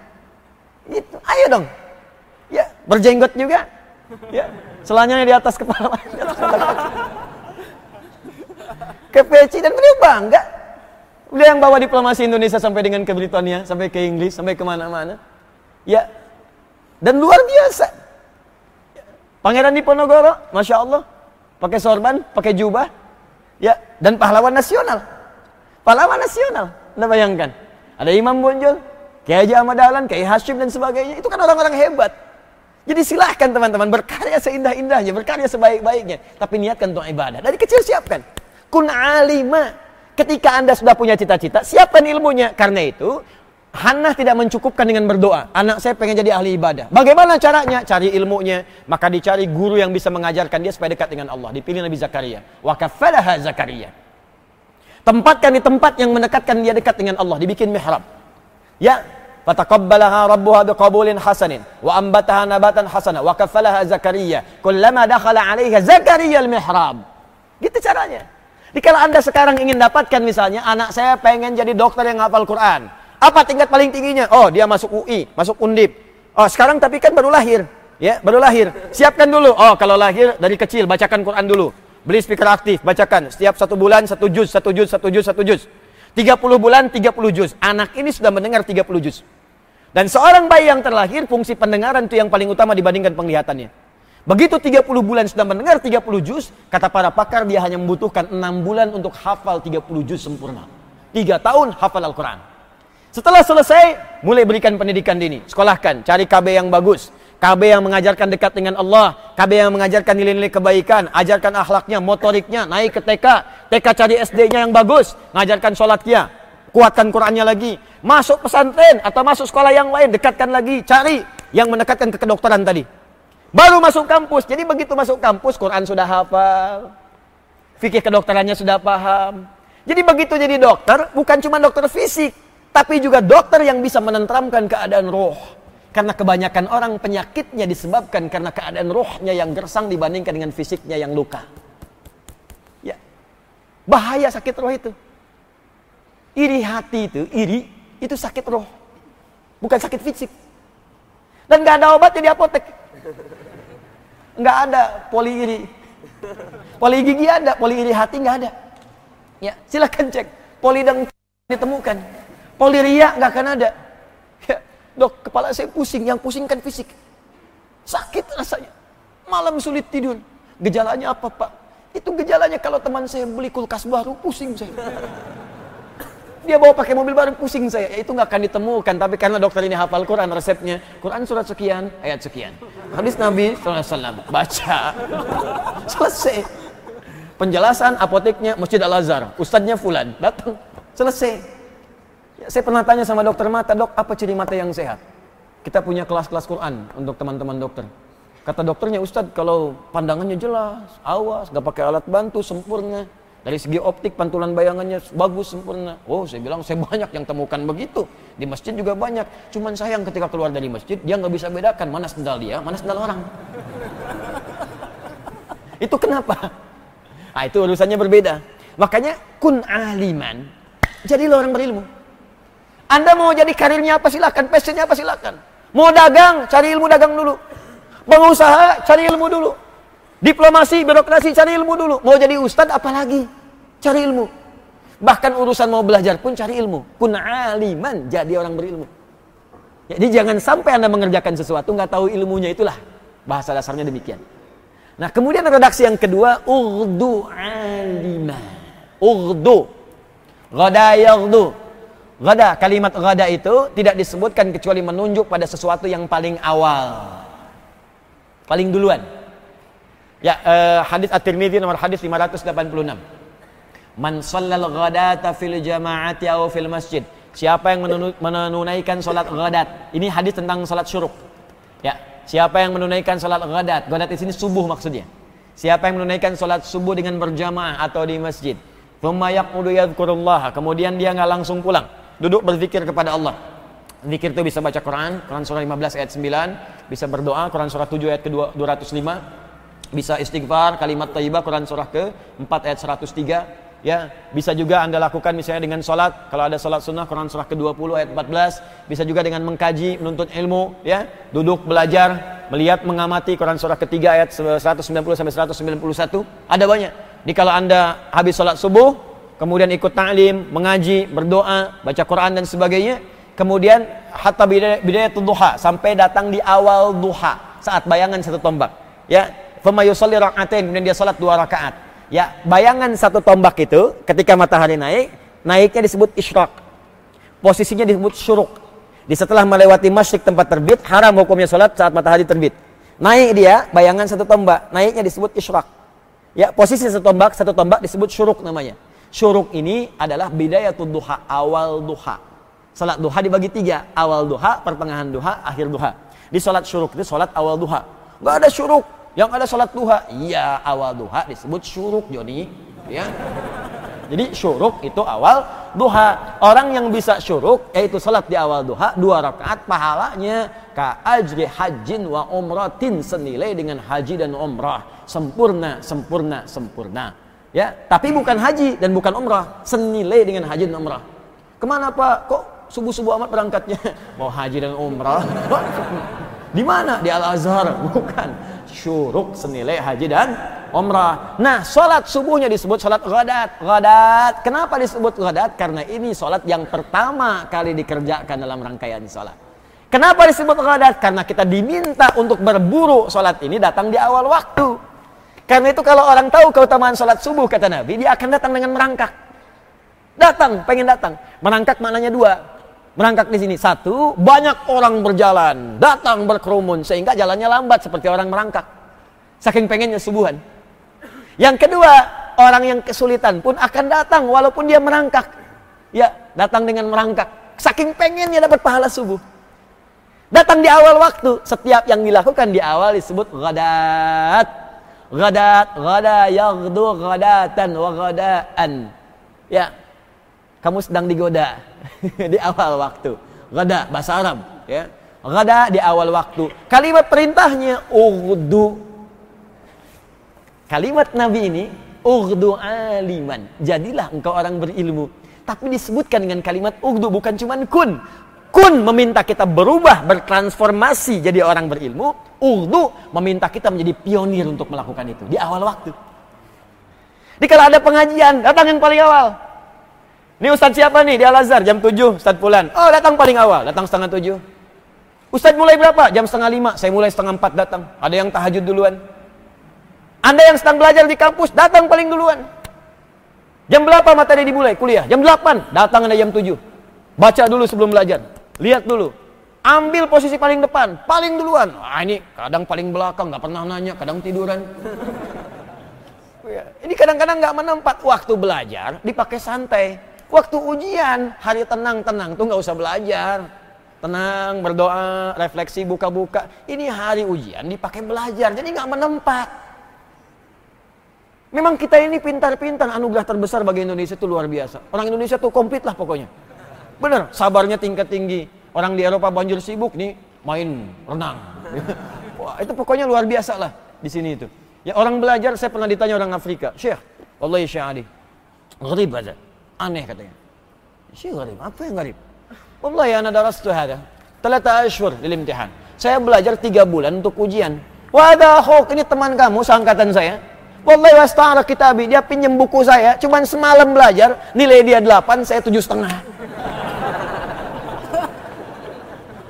[SPEAKER 1] Gitu. Ayo dong. Ya, berjenggot juga. Ya, selanjutnya di atas kepala. Di atas kepala. Ke peci dan beliau bangga. Beliau yang bawa diplomasi Indonesia sampai dengan ke Britania, sampai ke Inggris, sampai ke mana-mana. Ya, dan luar biasa. Pangeran Diponegoro, Masya Allah. Pakai sorban, pakai jubah. Ya, dan pahlawan nasional. Pahlawan nasional. Anda bayangkan. Ada Imam Bonjol, Kiai Haji Ahmad Dahlan, Kiai Hashim dan sebagainya. Itu kan orang-orang hebat. Jadi silahkan teman-teman berkarya seindah-indahnya, berkarya sebaik-baiknya. Tapi niatkan untuk ibadah. Dari kecil siapkan. Kun alima. Ketika anda sudah punya cita-cita, siapkan ilmunya. Karena itu, Hannah tidak mencukupkan dengan berdoa. Anak saya pengen jadi ahli ibadah. Bagaimana caranya? Cari ilmunya. Maka dicari guru yang bisa mengajarkan dia supaya dekat dengan Allah. Dipilih Nabi Zakaria. Wa kafalaha Zakaria. Tempatkan di tempat yang mendekatkan dia dekat dengan Allah. Dibikin mihrab. Ya. Fataqabbalaha rabbuha biqabulin hasanin. Wa ambataha nabatan hasana. Wa kafalaha Zakaria. Kullama dakhala alaiha Zakaria al-mihrab. Gitu caranya. Jadi kalau anda sekarang ingin dapatkan misalnya, anak saya pengen jadi dokter yang hafal Quran. Apa tingkat paling tingginya? Oh, dia masuk UI, masuk Undip. Oh, sekarang tapi kan baru lahir. Ya, baru lahir. Siapkan dulu. Oh, kalau lahir dari kecil bacakan Quran dulu. Beli speaker aktif, bacakan. Setiap satu bulan satu juz, satu juz, satu juz, satu juz. 30 bulan 30 juz. Anak ini sudah mendengar 30 juz. Dan seorang bayi yang terlahir fungsi pendengaran itu yang paling utama dibandingkan penglihatannya. Begitu 30 bulan sudah mendengar 30 juz, kata para pakar dia hanya membutuhkan 6 bulan untuk hafal 30 juz sempurna. 3 tahun hafal Al-Quran. Setelah selesai, mulai berikan pendidikan dini. Sekolahkan, cari KB yang bagus. KB yang mengajarkan dekat dengan Allah. KB yang mengajarkan nilai-nilai kebaikan. Ajarkan akhlaknya, motoriknya, naik ke TK. TK cari SD-nya yang bagus. Ngajarkan sholatnya. Kuatkan Qurannya lagi. Masuk pesantren atau masuk sekolah yang lain. Dekatkan lagi. Cari yang mendekatkan ke kedokteran tadi. Baru masuk kampus. Jadi begitu masuk kampus, Quran sudah hafal. Fikih kedokterannya sudah paham. Jadi begitu jadi dokter, bukan cuma dokter fisik, tapi juga dokter yang bisa menentramkan keadaan roh. Karena kebanyakan orang penyakitnya disebabkan karena keadaan rohnya yang gersang dibandingkan dengan fisiknya yang luka. Ya. Bahaya sakit roh itu. Iri hati itu, iri, itu sakit roh. Bukan sakit fisik. Dan gak ada obat di apotek. Nggak ada poli iri. Poli gigi ada, poli iri hati nggak ada. Ya, silakan cek. Poli dan ditemukan. Poli ria nggak akan ada. Ya, dok, kepala saya pusing. Yang pusing kan fisik. Sakit rasanya. Malam sulit tidur. Gejalanya apa pak? Itu gejalanya kalau teman saya beli kulkas baru, pusing saya. Dia bawa pakai mobil baru pusing saya. Ya, itu nggak akan ditemukan. Tapi karena dokter ini hafal Quran resepnya. Quran surat sekian, ayat sekian. Hadis Nabi SAW. Baca. Selesai. Penjelasan apoteknya Masjid Al-Azhar. Ustadznya Fulan. Datang. Selesai. Ya, saya pernah tanya sama dokter mata. Dok, apa ciri mata yang sehat? Kita punya kelas-kelas Quran untuk teman-teman dokter. Kata dokternya, Ustadz kalau pandangannya jelas, awas, gak pakai alat bantu, sempurna. Dari segi optik pantulan bayangannya bagus sempurna. Oh, saya bilang saya banyak yang temukan begitu. Di masjid juga banyak. Cuman sayang ketika keluar dari masjid dia nggak bisa bedakan mana sendal dia, mana sendal orang. itu kenapa? Nah, itu urusannya berbeda. Makanya kun aliman. Jadi orang berilmu. Anda mau jadi karirnya apa silakan, passionnya apa silakan. Mau dagang, cari ilmu dagang dulu. Pengusaha, cari ilmu dulu. Diplomasi, birokrasi, cari ilmu dulu. Mau jadi ustadz, apalagi? Cari ilmu. Bahkan urusan mau belajar pun cari ilmu. Kun aliman, jadi orang berilmu. Jadi jangan sampai Anda mengerjakan sesuatu nggak tahu ilmunya itulah. Bahasa dasarnya demikian. Nah, kemudian redaksi yang kedua, urdu aliman. Urdu. Gada yaghdu. Gada, kalimat gada itu tidak disebutkan kecuali menunjuk pada sesuatu yang paling awal. Paling duluan. Ya, uh, hadis At-Tirmidzi nomor hadis 586. Man shallal ghadata fil jama'ati aw fil masjid. Siapa yang menunaikan salat ghadat? Ini hadis tentang salat syuruk. Ya, siapa yang menunaikan salat ghadat? Ghadat di sini subuh maksudnya. Siapa yang menunaikan salat subuh dengan berjamaah atau di masjid? Thumma yaqudu yadhkurullah. Kemudian dia nggak langsung pulang, duduk berzikir kepada Allah. Zikir itu bisa baca Quran, Quran surah 15 ayat 9, bisa berdoa, Quran surah 7 ayat ke 205, bisa istighfar, kalimat thayyibah, Quran surah ke 4 ayat 103, ya bisa juga anda lakukan misalnya dengan sholat. Kalau ada sholat sunnah Quran surah ke-20 ayat 14 bisa juga dengan mengkaji menuntut ilmu ya. Duduk belajar melihat mengamati Quran surah ketiga ayat 190 sampai 191 ada banyak. Di kalau anda habis sholat subuh kemudian ikut ta'lim mengaji berdoa baca Quran dan sebagainya kemudian hatta bidayat duha sampai datang di awal duha saat bayangan satu tombak ya. Kemudian dia salat dua rakaat Ya, bayangan satu tombak itu ketika matahari naik, naiknya disebut isyraq. Posisinya disebut syuruk. Di setelah melewati masyrik tempat terbit, haram hukumnya sholat saat matahari terbit. Naik dia, bayangan satu tombak, naiknya disebut isyraq. Ya, posisi satu tombak, satu tombak disebut syuruk namanya. Syuruk ini adalah bidayatul duha, awal duha. Salat duha dibagi tiga, awal duha, pertengahan duha, akhir duha. Di salat syuruk itu salat awal duha. Gak ada syuruk, yang ada sholat duha, iya awal duha disebut syuruk Joni. Ya. Jadi syuruk itu awal duha. Orang yang bisa syuruk yaitu sholat di awal duha dua rakaat pahalanya ka ajri hajin wa umratin senilai dengan haji dan umrah. Sempurna, sempurna, sempurna. Ya, tapi bukan haji dan bukan umrah, senilai dengan haji dan umrah. Ke mana Pak? Kok subuh-subuh amat berangkatnya? Mau haji dan umrah? Di mana? Di Al Azhar, bukan syuruk senilai haji dan umrah. Nah, sholat subuhnya disebut sholat ghadat. Ghadat. Kenapa disebut ghadat? Karena ini sholat yang pertama kali dikerjakan dalam rangkaian sholat. Kenapa disebut ghadat? Karena kita diminta untuk berburu sholat ini datang di awal waktu. Karena itu kalau orang tahu keutamaan sholat subuh kata Nabi, dia akan datang dengan merangkak. Datang, pengen datang. Merangkak maknanya dua. Merangkak di sini satu, banyak orang berjalan, datang berkerumun sehingga jalannya lambat seperti orang merangkak. Saking pengennya subuhan. Yang kedua, orang yang kesulitan pun akan datang walaupun dia merangkak. Ya, datang dengan merangkak. Saking pengennya dapat pahala subuh. Datang di awal waktu. Setiap yang dilakukan di awal disebut ghadat. Ghadat, ghada, yaghdu, ghadatan, wa ghadaan. Ya, kamu sedang digoda di awal waktu. Ghada, bahasa Arab. Ya. Ghada di awal waktu. Kalimat perintahnya, ughdu. Kalimat Nabi ini, ughdu aliman. Jadilah engkau orang berilmu. Tapi disebutkan dengan kalimat ughdu, bukan cuma kun kun meminta kita berubah, bertransformasi jadi orang berilmu, urdu meminta kita menjadi pionir untuk melakukan itu di awal waktu. Jadi kalau ada pengajian, datang yang paling awal. Ini Ustadz siapa nih di Al-Azhar jam 7, Ustadz Pulan. Oh datang paling awal, datang setengah 7. Ustadz mulai berapa? Jam setengah 5, saya mulai setengah 4 datang. Ada yang tahajud duluan. Anda yang sedang belajar di kampus, datang paling duluan. Jam berapa materi dimulai? Kuliah. Jam 8, datang Anda jam 7. Baca dulu sebelum belajar. Lihat dulu. Ambil posisi paling depan, paling duluan. Ah ini kadang paling belakang, nggak pernah nanya, kadang tiduran. ini kadang-kadang nggak menempat waktu belajar, dipakai santai. Waktu ujian, hari tenang-tenang tuh nggak usah belajar. Tenang, berdoa, refleksi, buka-buka. Ini hari ujian dipakai belajar, jadi nggak menempat. Memang kita ini pintar-pintar, anugerah terbesar bagi Indonesia itu luar biasa. Orang Indonesia tuh komplit lah pokoknya. Bener, sabarnya tingkat tinggi. Orang di Eropa banjir sibuk nih main renang. Wah, itu pokoknya luar biasa lah di sini itu. Ya orang belajar, saya pernah ditanya orang Afrika, Syekh, Wallahi Syekh Ali, gharib aja, aneh katanya. Syekh gharib, apa yang gharib? Wallahi ana darastu hada, talata ashur lil imtihan. Saya belajar tiga bulan untuk ujian. Wadah ini teman kamu seangkatan saya. Wallahi wasta'ala kitabi, dia pinjam buku saya, cuman semalam belajar, nilai dia delapan, saya tujuh setengah.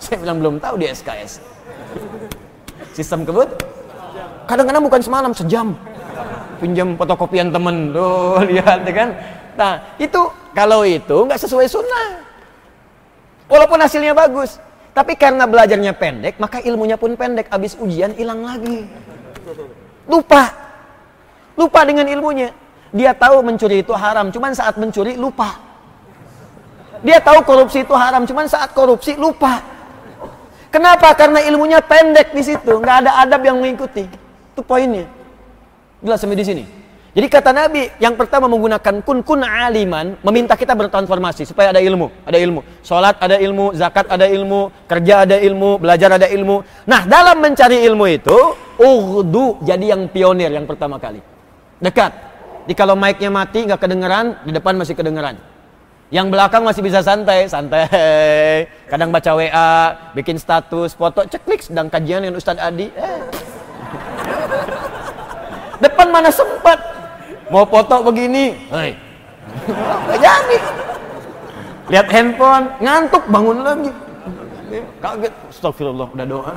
[SPEAKER 1] Saya bilang belum tahu di SKS. Sistem kebut? Kadang-kadang bukan semalam, sejam. Pinjam fotokopian temen, tuh lihat ya kan. Nah itu kalau itu nggak sesuai sunnah. Walaupun hasilnya bagus, tapi karena belajarnya pendek, maka ilmunya pun pendek. Abis ujian hilang lagi. Lupa. Lupa dengan ilmunya. Dia tahu mencuri itu haram, cuman saat mencuri lupa. Dia tahu korupsi itu haram, cuman saat korupsi lupa. Kenapa? Karena ilmunya pendek di situ, nggak ada adab yang mengikuti. Itu poinnya. Jelas sampai di sini. Jadi kata Nabi, yang pertama menggunakan kun kun aliman, meminta kita bertransformasi supaya ada ilmu, ada ilmu. Salat ada ilmu, zakat ada ilmu, kerja ada ilmu, belajar ada ilmu. Nah, dalam mencari ilmu itu, urdu jadi yang pionir yang pertama kali. Dekat. Jadi kalau mic-nya mati nggak kedengeran, di depan masih kedengeran. Yang belakang masih bisa santai, santai. Kadang baca WA, bikin status, foto, ceklik sedang kajian dengan Ustadz Adi. Eh. Depan mana sempat. Mau foto begini, hei. Gak jadi. Lihat handphone, ngantuk, bangun lagi. Kaget, astagfirullah, udah doa.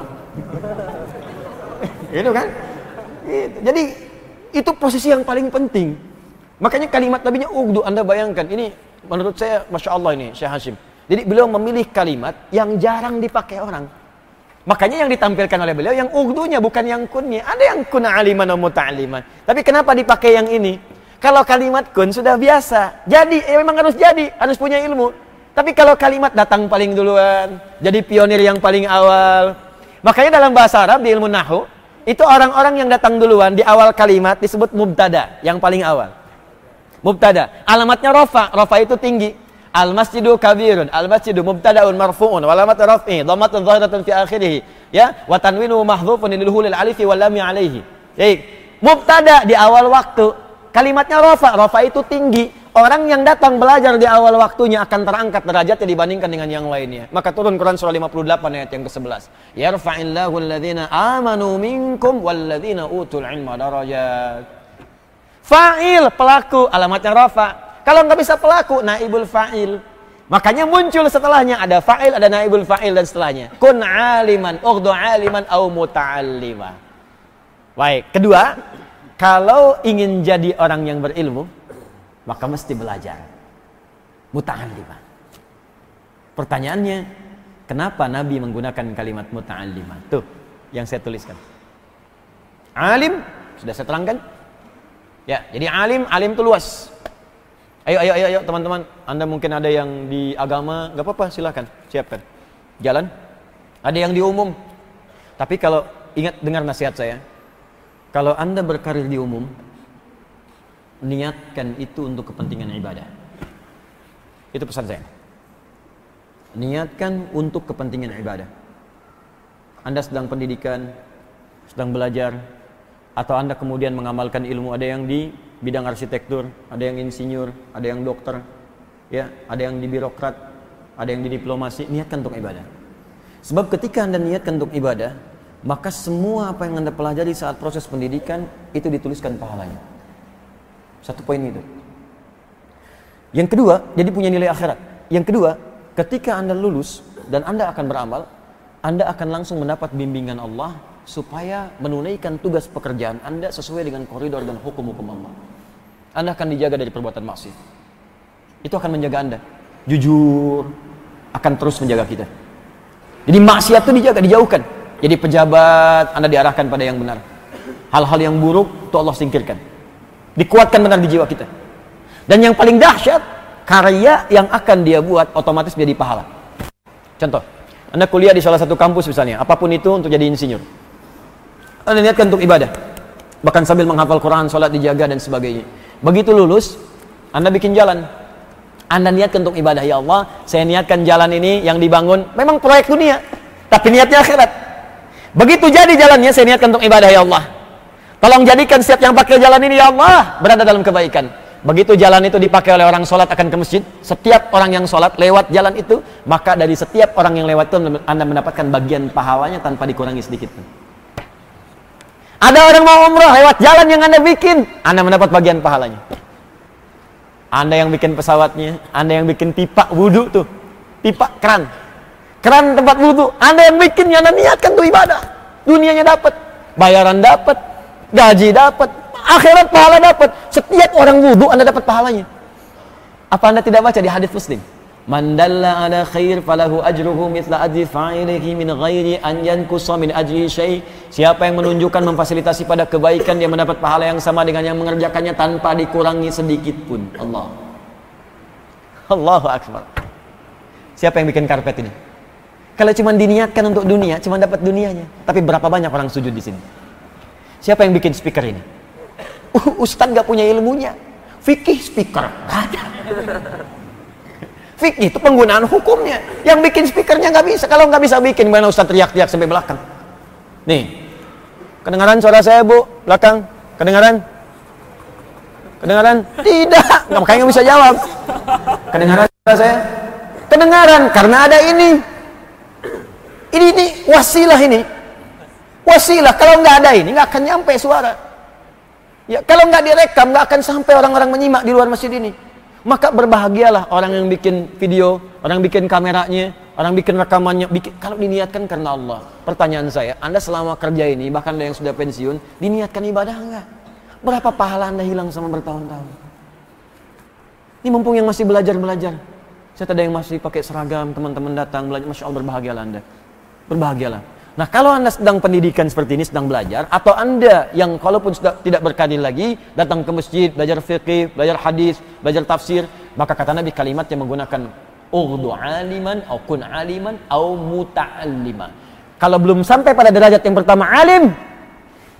[SPEAKER 1] gitu kan? Gitu. Jadi itu posisi yang paling penting. Makanya kalimat nabinya ugdu, Anda bayangkan, ini menurut saya Masya Allah ini Syekh Hashim. Jadi beliau memilih kalimat yang jarang dipakai orang. Makanya yang ditampilkan oleh beliau yang ugdunya bukan yang kunnya. Ada yang kun aliman atau muta'aliman. Tapi kenapa dipakai yang ini? Kalau kalimat kun sudah biasa. Jadi, ya memang harus jadi. Harus punya ilmu. Tapi kalau kalimat datang paling duluan. Jadi pionir yang paling awal. Makanya dalam bahasa Arab di ilmu Nahu. Itu orang-orang yang datang duluan di awal kalimat disebut mubtada. Yang paling awal. Mubtada. Alamatnya rofa. Rofa itu tinggi. Al masjidu kabirun. Al masjidu mubtadaun marfu'un. Walamat raf'i. Dhamatun zahiratun fi akhirih. Ya. Wa tanwinu mahdhufun lil hulil alifi wal lami alaihi. Baik. Mubtada di awal waktu. Kalimatnya rofa. Rofa itu tinggi. Orang yang datang belajar di awal waktunya akan terangkat derajatnya dibandingkan dengan yang lainnya. Maka turun Quran surah 58 ayat yang ke-11. Yarfa'illahu alladhina amanu minkum walladhina utul ilma darajat. Fa'il, pelaku, alamatnya rafa. Kalau nggak bisa pelaku, naibul fa'il. Makanya muncul setelahnya ada fa'il, ada naibul fa'il dan setelahnya. Kun aliman, ughdu aliman au muta'allima. Baik, kedua, kalau ingin jadi orang yang berilmu, maka mesti belajar. Muta'allima. Pertanyaannya, kenapa Nabi menggunakan kalimat muta'allima? Tuh, yang saya tuliskan. Alim, sudah saya terangkan, Ya, jadi alim, alim itu luas. Ayo, ayo, ayo, teman-teman. Anda mungkin ada yang di agama, nggak apa-apa, silahkan, siapkan. Jalan. Ada yang di umum. Tapi kalau ingat dengar nasihat saya. Kalau Anda berkarir di umum, niatkan itu untuk kepentingan ibadah. Itu pesan saya. Niatkan untuk kepentingan ibadah. Anda sedang pendidikan, sedang belajar, atau Anda kemudian mengamalkan ilmu ada yang di bidang arsitektur, ada yang insinyur, ada yang dokter, ya, ada yang di birokrat, ada yang di diplomasi, niatkan untuk ibadah. Sebab ketika Anda niatkan untuk ibadah, maka semua apa yang Anda pelajari saat proses pendidikan itu dituliskan pahalanya. Satu poin itu. Yang kedua, jadi punya nilai akhirat. Yang kedua, ketika Anda lulus dan Anda akan beramal, Anda akan langsung mendapat bimbingan Allah supaya menunaikan tugas pekerjaan Anda sesuai dengan koridor dan hukum-hukum Allah. Anda akan dijaga dari perbuatan maksiat. Itu akan menjaga Anda. Jujur akan terus menjaga kita. Jadi maksiat itu dijaga, dijauhkan. Jadi pejabat Anda diarahkan pada yang benar. Hal-hal yang buruk itu Allah singkirkan. Dikuatkan benar di jiwa kita. Dan yang paling dahsyat, karya yang akan dia buat otomatis menjadi pahala. Contoh, Anda kuliah di salah satu kampus misalnya, apa pun itu untuk jadi insinyur. Anda niatkan untuk ibadah. Bahkan sambil menghafal Quran, sholat dijaga dan sebagainya. Begitu lulus, Anda bikin jalan. Anda niatkan untuk ibadah ya Allah, saya niatkan jalan ini yang dibangun memang proyek dunia, tapi niatnya akhirat. Begitu jadi jalannya saya niatkan untuk ibadah ya Allah. Tolong jadikan setiap yang pakai jalan ini ya Allah berada dalam kebaikan. Begitu jalan itu dipakai oleh orang sholat akan ke masjid, setiap orang yang sholat lewat jalan itu, maka dari setiap orang yang lewat itu Anda mendapatkan bagian pahalanya tanpa dikurangi sedikit pun. Ada orang mau umroh lewat jalan yang Anda bikin, Anda mendapat bagian pahalanya. Anda yang bikin pesawatnya, Anda yang bikin pipa wudhu tuh, pipa keran, keran tempat wudhu, Anda yang bikin, Anda niatkan tuh ibadah, dunianya dapat, bayaran dapat, gaji dapat, akhirat pahala dapat, setiap orang wudhu Anda dapat pahalanya. Apa Anda tidak baca di hadis Muslim? Man dalla ala khair falahu ajruhu mithla ajri fa'ilihi min ghairi an yankusa min ajri syai. Siapa yang menunjukkan memfasilitasi pada kebaikan dia mendapat pahala yang sama dengan yang mengerjakannya tanpa dikurangi sedikit pun. Allah. Allahu akbar. Siapa yang bikin karpet ini? Kalau cuma diniatkan untuk dunia, cuma dapat dunianya. Tapi berapa banyak orang sujud di sini? Siapa yang bikin speaker ini? Uh, gak punya ilmunya. Fikih speaker. Ada. Fikih itu penggunaan hukumnya. Yang bikin speakernya nggak bisa. Kalau nggak bisa bikin, mana Ustaz teriak-teriak sampai belakang. Nih, kedengaran suara saya bu, belakang. Kedengaran? Kedengaran? Tidak. Nggak makanya nggak bisa jawab. Kedengaran suara saya? Kedengaran karena ada ini. Ini ini wasilah ini. Wasilah. Kalau nggak ada ini nggak akan nyampe suara. Ya, kalau nggak direkam nggak akan sampai orang-orang menyimak di luar masjid ini. Maka berbahagialah orang yang bikin video, orang bikin kameranya, orang bikin rekamannya. Bikin, kalau diniatkan karena Allah. Pertanyaan saya, Anda selama kerja ini, bahkan ada yang sudah pensiun, diniatkan ibadah enggak? Berapa pahala Anda hilang sama bertahun-tahun? Ini mumpung yang masih belajar-belajar. Saya ada yang masih pakai seragam, teman-teman datang belajar, Masya Allah berbahagialah Anda. Berbahagialah. Nah kalau Anda sedang pendidikan seperti ini, sedang belajar, atau Anda yang kalaupun sudah tidak berkarir lagi, datang ke masjid, belajar fikih, belajar hadis, belajar tafsir, maka kata Nabi kalimat yang menggunakan Ughdu aliman, au aliman, au muta'alliman. Kalau belum sampai pada derajat yang pertama alim,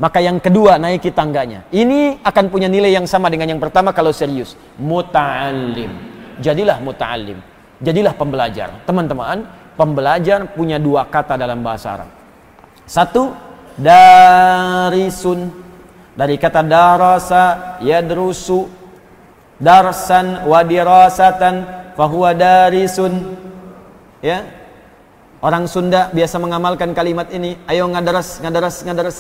[SPEAKER 1] maka yang kedua naiki tangganya. Ini akan punya nilai yang sama dengan yang pertama kalau serius. Muta'allim. Jadilah muta'allim. Jadilah pembelajar. Teman-teman, pembelajar punya dua kata dalam bahasa Arab. Satu, darisun. Dari kata darasa, yadrusu. Darsan wa dirasatan, fahuwa darisun. Ya, Orang Sunda biasa mengamalkan kalimat ini. Ayo ngadaras, ngadaras, ngadaras.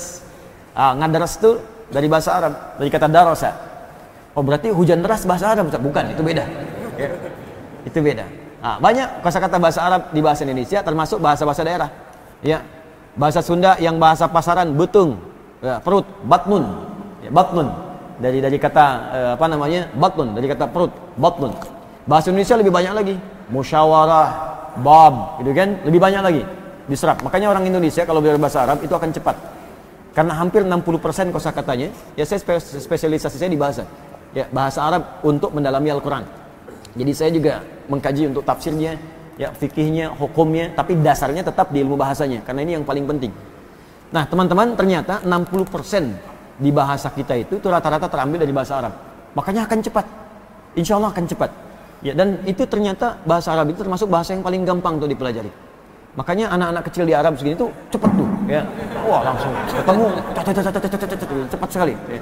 [SPEAKER 1] Ah, ngadaras itu dari bahasa Arab, dari kata darasa. Oh berarti hujan deras bahasa Arab? Bukan, itu beda. Ya. Itu beda. Nah, banyak kosakata bahasa Arab di bahasa Indonesia, termasuk bahasa-bahasa daerah. Ya, bahasa Sunda yang bahasa pasaran betung ya, perut batnun. Ya, dari dari kata eh, apa namanya? Batnun. Dari kata perut batnun. Bahasa Indonesia lebih banyak lagi. Musyawarah bab gitu kan? Lebih banyak lagi. Diserap. Makanya orang Indonesia kalau belajar bahasa Arab itu akan cepat. Karena hampir 60% kosakatanya ya saya spesialisasi saya di bahasa. Ya bahasa Arab untuk mendalami Al-Quran. Jadi saya juga mengkaji untuk tafsirnya ya fikihnya, hukumnya, tapi dasarnya tetap di ilmu bahasanya karena ini yang paling penting. Nah, teman-teman, ternyata 60% di bahasa kita itu itu rata-rata terambil dari bahasa Arab. Makanya akan cepat. Insya Allah akan cepat. Ya, dan itu ternyata bahasa Arab itu termasuk bahasa yang paling gampang untuk dipelajari. Makanya anak-anak kecil di Arab segini tuh cepat tuh, ya. Wah, langsung ketemu cepat sekali. Ya.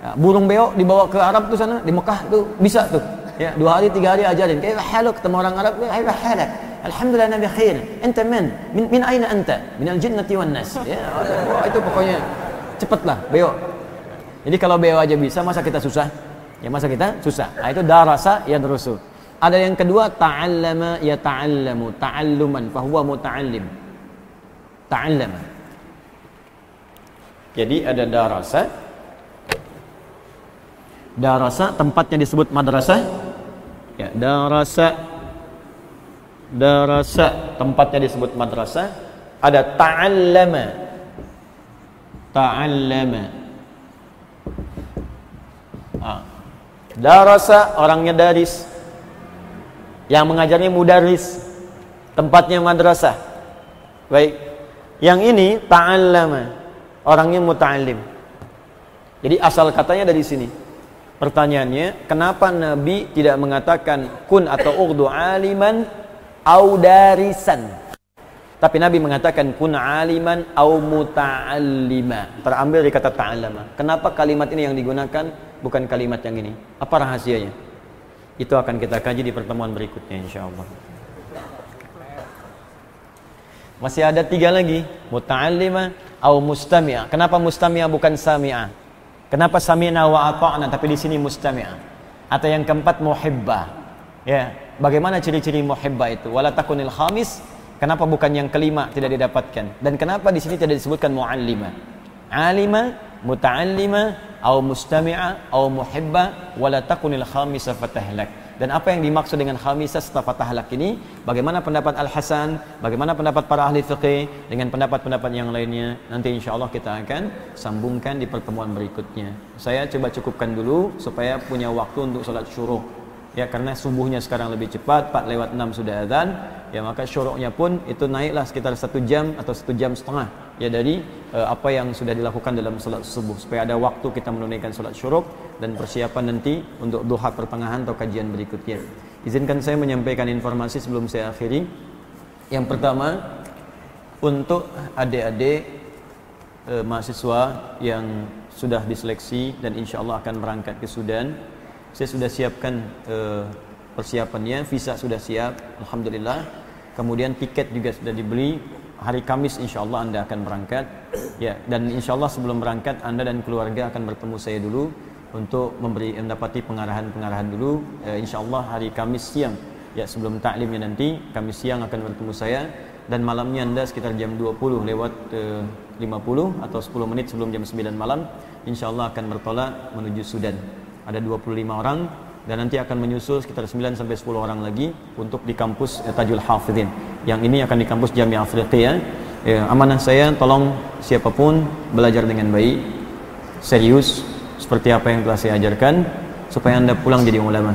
[SPEAKER 1] Ya, burung beo dibawa ke Arab tuh sana di Mekah tuh bisa tuh ya dua hari tiga hari ajarin. Kayak haluk? Ketemu orang Arab ya halak? Alhamdulillah Nabi khair. Ente men min, min aina anta? Min al jannati wan nas. Ya wah, itu pokoknya cepatlah beo jadi kalau beo aja bisa masa kita susah? Ya masa kita susah. Nah, itu darasa ya terusu ada yang kedua ta'allama ya ta'allamu ta'alluman fahuwa muta'allim. Ta'allama. Jadi ada darasa. Darasa tempatnya disebut madrasah ya darasa. Darasa. Tempatnya disebut madrasah. Ada ta'allama. Ta'allama. Ah. darasa orangnya daris yang mengajarnya mudaris. Tempatnya madrasah. Baik. Yang ini ta'allama. Orangnya muta'allim. Jadi asal katanya dari sini Pertanyaannya, kenapa Nabi tidak mengatakan kun atau urdu aliman au darisan? Tapi Nabi mengatakan kun aliman au muta'allima. Terambil dari kata ta'allama. Kenapa kalimat ini yang digunakan bukan kalimat yang ini? Apa rahasianya? Itu akan kita kaji di pertemuan berikutnya insyaallah. Masih ada tiga lagi, muta'allima au mustami'ah. Kenapa mustami'ah bukan sami'ah? Kenapa sami'na wa ata'na tapi di sini mustami'ah? Atau yang keempat muhibbah. Ya, bagaimana ciri-ciri muhibbah itu? Wala takunil khamis, kenapa bukan yang kelima tidak didapatkan? Dan kenapa di sini tidak disebutkan muallima? Alima, muta'allima, au mustami'a, au muhibba, wala takunil fatahlak. Dan apa yang dimaksud dengan khamisah setelah patah halak ini? Bagaimana pendapat Al-Hasan? Bagaimana pendapat para ahli fiqih? Dengan pendapat-pendapat yang lainnya? Nanti insya Allah kita akan sambungkan di pertemuan berikutnya. Saya coba cukupkan dulu supaya punya waktu untuk sholat syuruh. Ya karena subuhnya sekarang lebih cepat, 4 lewat 6 sudah azan. Ya maka syuruhnya pun itu naiklah sekitar satu jam atau satu jam setengah ya dari uh, apa yang sudah dilakukan dalam salat subuh supaya ada waktu kita menunaikan salat syuruk dan persiapan nanti untuk duha pertengahan atau kajian berikutnya. Izinkan saya menyampaikan informasi sebelum saya akhiri. Yang pertama untuk adik-adik uh, mahasiswa yang sudah diseleksi dan insya Allah akan berangkat ke Sudan, saya sudah siapkan uh, persiapannya, visa sudah siap, alhamdulillah. Kemudian tiket juga sudah dibeli, hari Kamis insya Allah Anda akan berangkat. Ya dan insya Allah sebelum berangkat Anda dan keluarga akan bertemu saya dulu untuk memberi mendapati pengarahan-pengarahan dulu. Ya, insya Allah hari Kamis siang ya sebelum taklimnya nanti Kamis siang akan bertemu saya. Dan malamnya Anda sekitar jam 20 lewat eh, 50 atau 10 menit sebelum jam 9 malam insya Allah akan bertolak menuju Sudan ada 25 orang dan nanti akan menyusul sekitar 9 sampai 10 orang lagi untuk di kampus Tajul Hafidin. Yang ini akan di kampus Jami'ah Afriqiyah. Ya, amanah saya tolong siapa pun belajar dengan baik, serius seperti apa yang telah saya ajarkan supaya Anda pulang jadi ulama.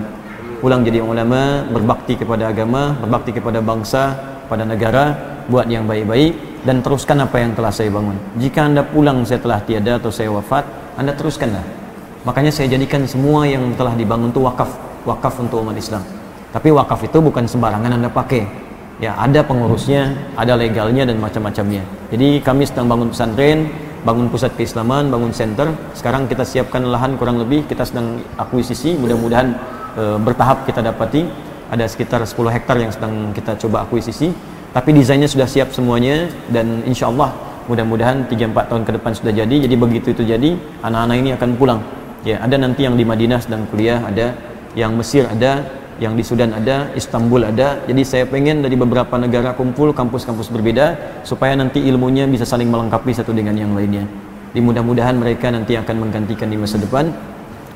[SPEAKER 1] Pulang jadi ulama, berbakti kepada agama, berbakti kepada bangsa, pada negara, buat yang baik-baik dan teruskan apa yang telah saya bangun. Jika Anda pulang saya telah tiada atau saya wafat, Anda teruskanlah Makanya saya jadikan semua yang telah dibangun itu wakaf, wakaf untuk umat Islam. Tapi wakaf itu bukan sembarangan Anda pakai. Ya, ada pengurusnya, ada legalnya dan macam-macamnya. Jadi kami sedang bangun pesantren, bangun pusat keislaman, bangun center. Sekarang kita siapkan lahan kurang lebih, kita sedang akuisisi, mudah-mudahan e, bertahap kita dapati. Ada sekitar 10 hektar yang sedang kita coba akuisisi. Tapi desainnya sudah siap semuanya dan insya Allah mudah-mudahan 3-4 tahun ke depan sudah jadi. Jadi begitu itu jadi, anak-anak ini akan pulang Ya, ada nanti yang di Madinah sedang kuliah, ada yang Mesir ada, yang di Sudan ada, Istanbul ada. Jadi saya pengen dari beberapa negara kumpul kampus-kampus berbeda supaya nanti ilmunya bisa saling melengkapi satu dengan yang lainnya. Di mudah-mudahan mereka nanti akan menggantikan di masa depan.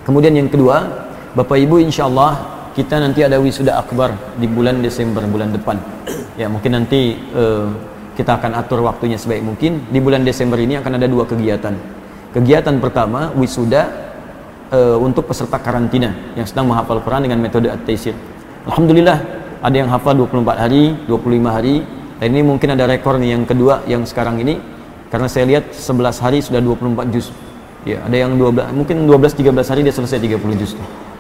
[SPEAKER 1] Kemudian yang kedua, Bapak Ibu insya Allah kita nanti ada wisuda akbar di bulan Desember bulan depan. Ya mungkin nanti uh, kita akan atur waktunya sebaik mungkin. Di bulan Desember ini akan ada dua kegiatan. Kegiatan pertama wisuda uh, untuk peserta karantina yang sedang menghafal Quran dengan metode at-taisir. Alhamdulillah ada yang hafal 24 hari 25 hari. Dan ini mungkin ada rekor nih yang kedua yang sekarang ini karena saya lihat 11 hari sudah 24 juz. Ya ada yang 12 mungkin 12 13 hari dia selesai 30 juz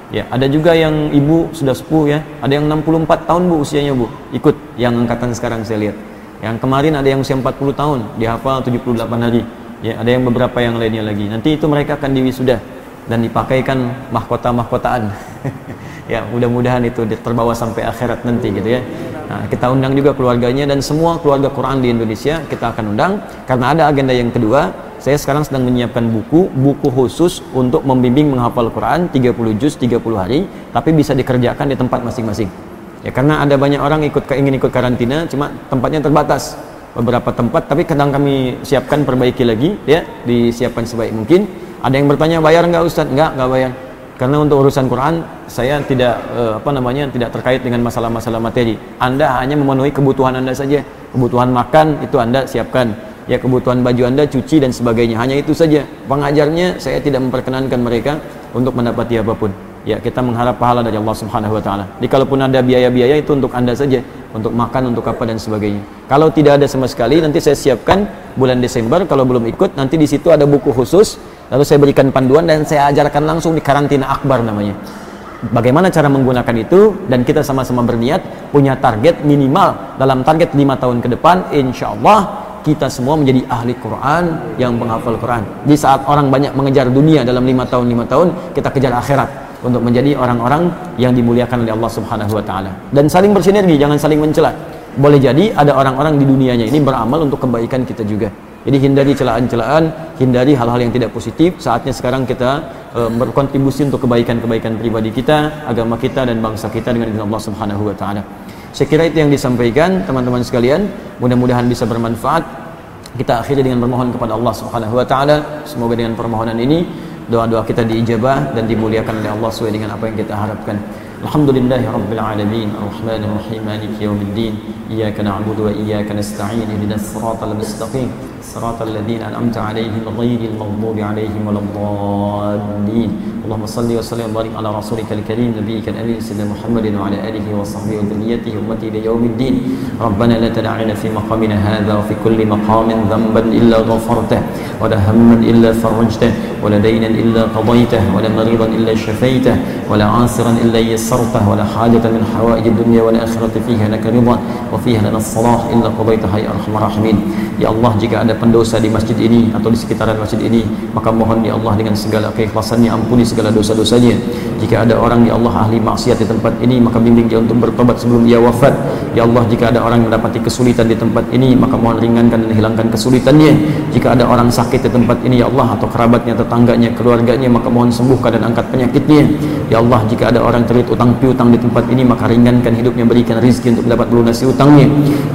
[SPEAKER 1] ya ada juga yang ibu sudah sepuh ya ada yang 64 tahun bu usianya bu ikut yang angkatan sekarang saya lihat. Yang kemarin ada yang usia 40 tahun dihafal 78 hari. Ya ada yang beberapa yang lainnya lagi. Nanti itu mereka akan diwisuda dan dipakaikan mahkota-mahkotaan. Ya mudah-mudahan itu terbawa sampai akhirat nanti gitu ya. Nah, kita undang juga keluarganya dan semua keluarga Quran di Indonesia kita akan undang. Karena ada agenda yang kedua saya sekarang sedang menyiapkan buku buku khusus untuk membimbing menghafal Quran 30 juz 30 hari tapi bisa dikerjakan di tempat masing-masing. Ya karena ada banyak orang ikut ingin ikut karantina cuma tempatnya terbatas beberapa tempat tapi kadang kami siapkan perbaiki lagi ya disiapkan sebaik mungkin ada yang bertanya bayar nggak Ustadz? Nggak, nggak bayar karena untuk urusan Quran saya tidak eh, apa namanya tidak terkait dengan masalah-masalah materi. Anda hanya memenuhi kebutuhan Anda saja. Kebutuhan makan itu Anda siapkan. Ya kebutuhan baju Anda cuci dan sebagainya. Hanya itu saja. Pengajarnya saya tidak memperkenankan mereka untuk mendapati apa pun. Ya kita mengharap pahala dari Allah Subhanahu wa taala. Jadi kalaupun ada biaya-biaya itu untuk Anda saja, untuk makan, untuk apa dan sebagainya. Kalau tidak ada sama sekali nanti saya siapkan bulan Desember kalau belum ikut nanti di situ ada buku khusus Lalu saya berikan panduan dan saya ajarkan langsung di karantina akbar namanya. Bagaimana cara menggunakan itu dan kita sama-sama berniat punya target minimal dalam target lima tahun ke depan insya Allah kita semua menjadi ahli Quran yang menghafal Quran. Di saat orang banyak mengejar dunia dalam lima tahun lima tahun kita kejar akhirat untuk menjadi orang-orang yang dimuliakan oleh Allah Subhanahu Wa Taala dan saling bersinergi jangan saling mencela. Boleh jadi ada orang-orang di dunianya ini beramal untuk kebaikan kita juga. Jadi hindari celaan-celaan, hindari hal-hal yang tidak positif. Saatnya sekarang kita e, berkontribusi untuk kebaikan-kebaikan pribadi kita, agama kita dan bangsa kita dengan izin Allah Subhanahu wa taala. Saya kira itu yang disampaikan teman-teman sekalian. Mudah-mudahan bisa bermanfaat. Kita akhiri dengan bermohon kepada Allah Subhanahu wa taala. Semoga dengan permohonan ini doa-doa kita diijabah dan dimuliakan oleh Allah sesuai dengan apa yang kita harapkan. الحمد لله رب العالمين الرحمن الرحيم مالك يوم الدين إياك نعبد وإياك نستعين اهدنا الصراط المستقيم صراط الذين أنعمت عليهم غير المغضوب عليهم ولا الضالين. اللهم صل وسلم وبارك على رسولك الكريم نبيك الأمين سيدنا محمد وعلى آله وصحبه وذريته أمتي إلى يوم الدين. ربنا لا تدع لنا في مقامنا هذا وفي كل مقام ذنبا إلا غفرته ولا هما إلا فرجته ولا دينا إلا قضيته ولا مريضا إلا شفيته ولا عاصرا إلا يسرته. ولا حاجة من حوائج الدنيا والآخرة فيها لك رضا وفيها لنا الصلاح إلا قضيتها يا أرحم الراحمين Ya Allah jika ada pendosa di masjid ini atau di sekitaran masjid ini maka mohon ya Allah dengan segala keikhlasannya ampuni segala dosa-dosanya jika ada orang ya Allah ahli maksiat di tempat ini maka bimbing dia untuk bertobat sebelum dia wafat ya Allah jika ada orang mendapati kesulitan di tempat ini maka mohon ringankan dan hilangkan kesulitannya jika ada orang sakit di tempat ini ya Allah atau kerabatnya tetangganya keluarganya maka mohon sembuhkan dan angkat penyakitnya ya Allah jika ada orang terlilit utang piutang di tempat ini maka ringankan hidupnya berikan rezeki untuk dapat melunasi utangnya.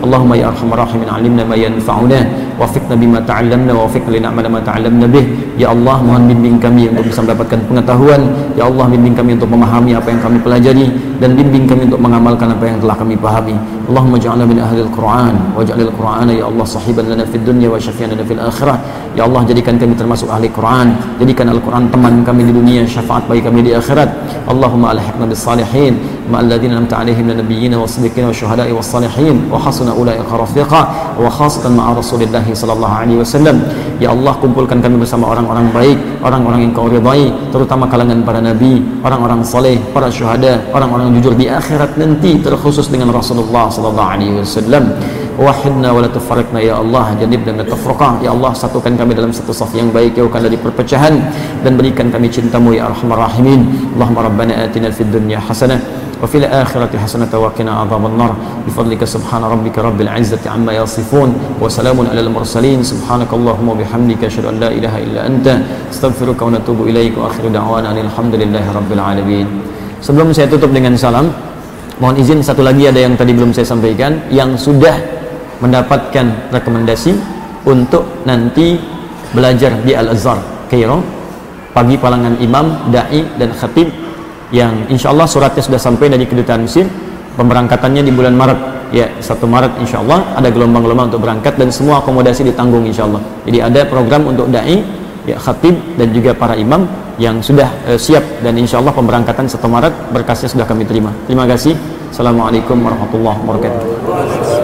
[SPEAKER 1] Allahumma ya arhamar rahimin alimna ma yanfa'una wafiqna bima ta'allamna wafiqna lina amala ma ta'allamna bih. Ya Allah mohon bimbing kami untuk bisa mendapatkan pengetahuan. Ya Allah bimbing kami untuk memahami apa yang kami pelajari dan bimbing kami untuk mengamalkan apa yang telah kami pahami. Allahumma ja'alna min ahli al-Quran waja'alil ya Allah sahiban lana fid dunya wa syafian lana fil akhirah. Ya Allah jadikan kami termasuk ahli Quran. Jadikan Al-Quran teman kami di dunia syafaat bagi kami di akhirat. Allahumma alhiqna bis salihin. Alaihim min nabiyyin wa siddiqin wa syuhada'i was salihin wa hasuna ulaika rafiqa wa khasatan ma'a Rasulillah sallallahu alaihi wasallam Ya Allah kumpulkan kami bersama orang-orang baik orang-orang yang kau ridai terutama kalangan para nabi orang-orang saleh para syuhada orang-orang jujur di akhirat nanti terkhusus dengan Rasulullah sallallahu wahidna wa ya Allah janib dan ya Allah satukan kami dalam satu saf yang baik jauhkan dari perpecahan dan berikan kami cintamu ya arhamar rahimin. Allahumma rabbana atina fid dunya hasanah وفي الآخرة حسنة وقنا عذاب النار بفضلك سبحان ربك رب العزة عما يصفون وسلام على المرسلين سبحانك اللهم وبحمدك أشهد أن لا إله إلا أنت استغفرك ونتوب إليك وآخر دعوانا أن الحمد لله رب العالمين Sebelum saya tutup dengan salam, mohon izin satu lagi ada yang tadi belum saya sampaikan yang sudah mendapatkan rekomendasi untuk nanti belajar di Al-Azhar, Kairo, pagi palangan imam, dai dan khatib yang insya Allah suratnya sudah sampai dari kedutaan Mesir pemberangkatannya di bulan Maret. Ya satu Maret insya Allah ada gelombang-gelombang untuk berangkat dan semua akomodasi ditanggung insya Allah jadi ada program untuk da'i ya khatib dan juga para imam yang sudah uh, siap dan insya Allah pemberangkatan satu Maret berkasnya sudah kami terima. Terima kasih. Assalamualaikum warahmatullahi wabarakatuh.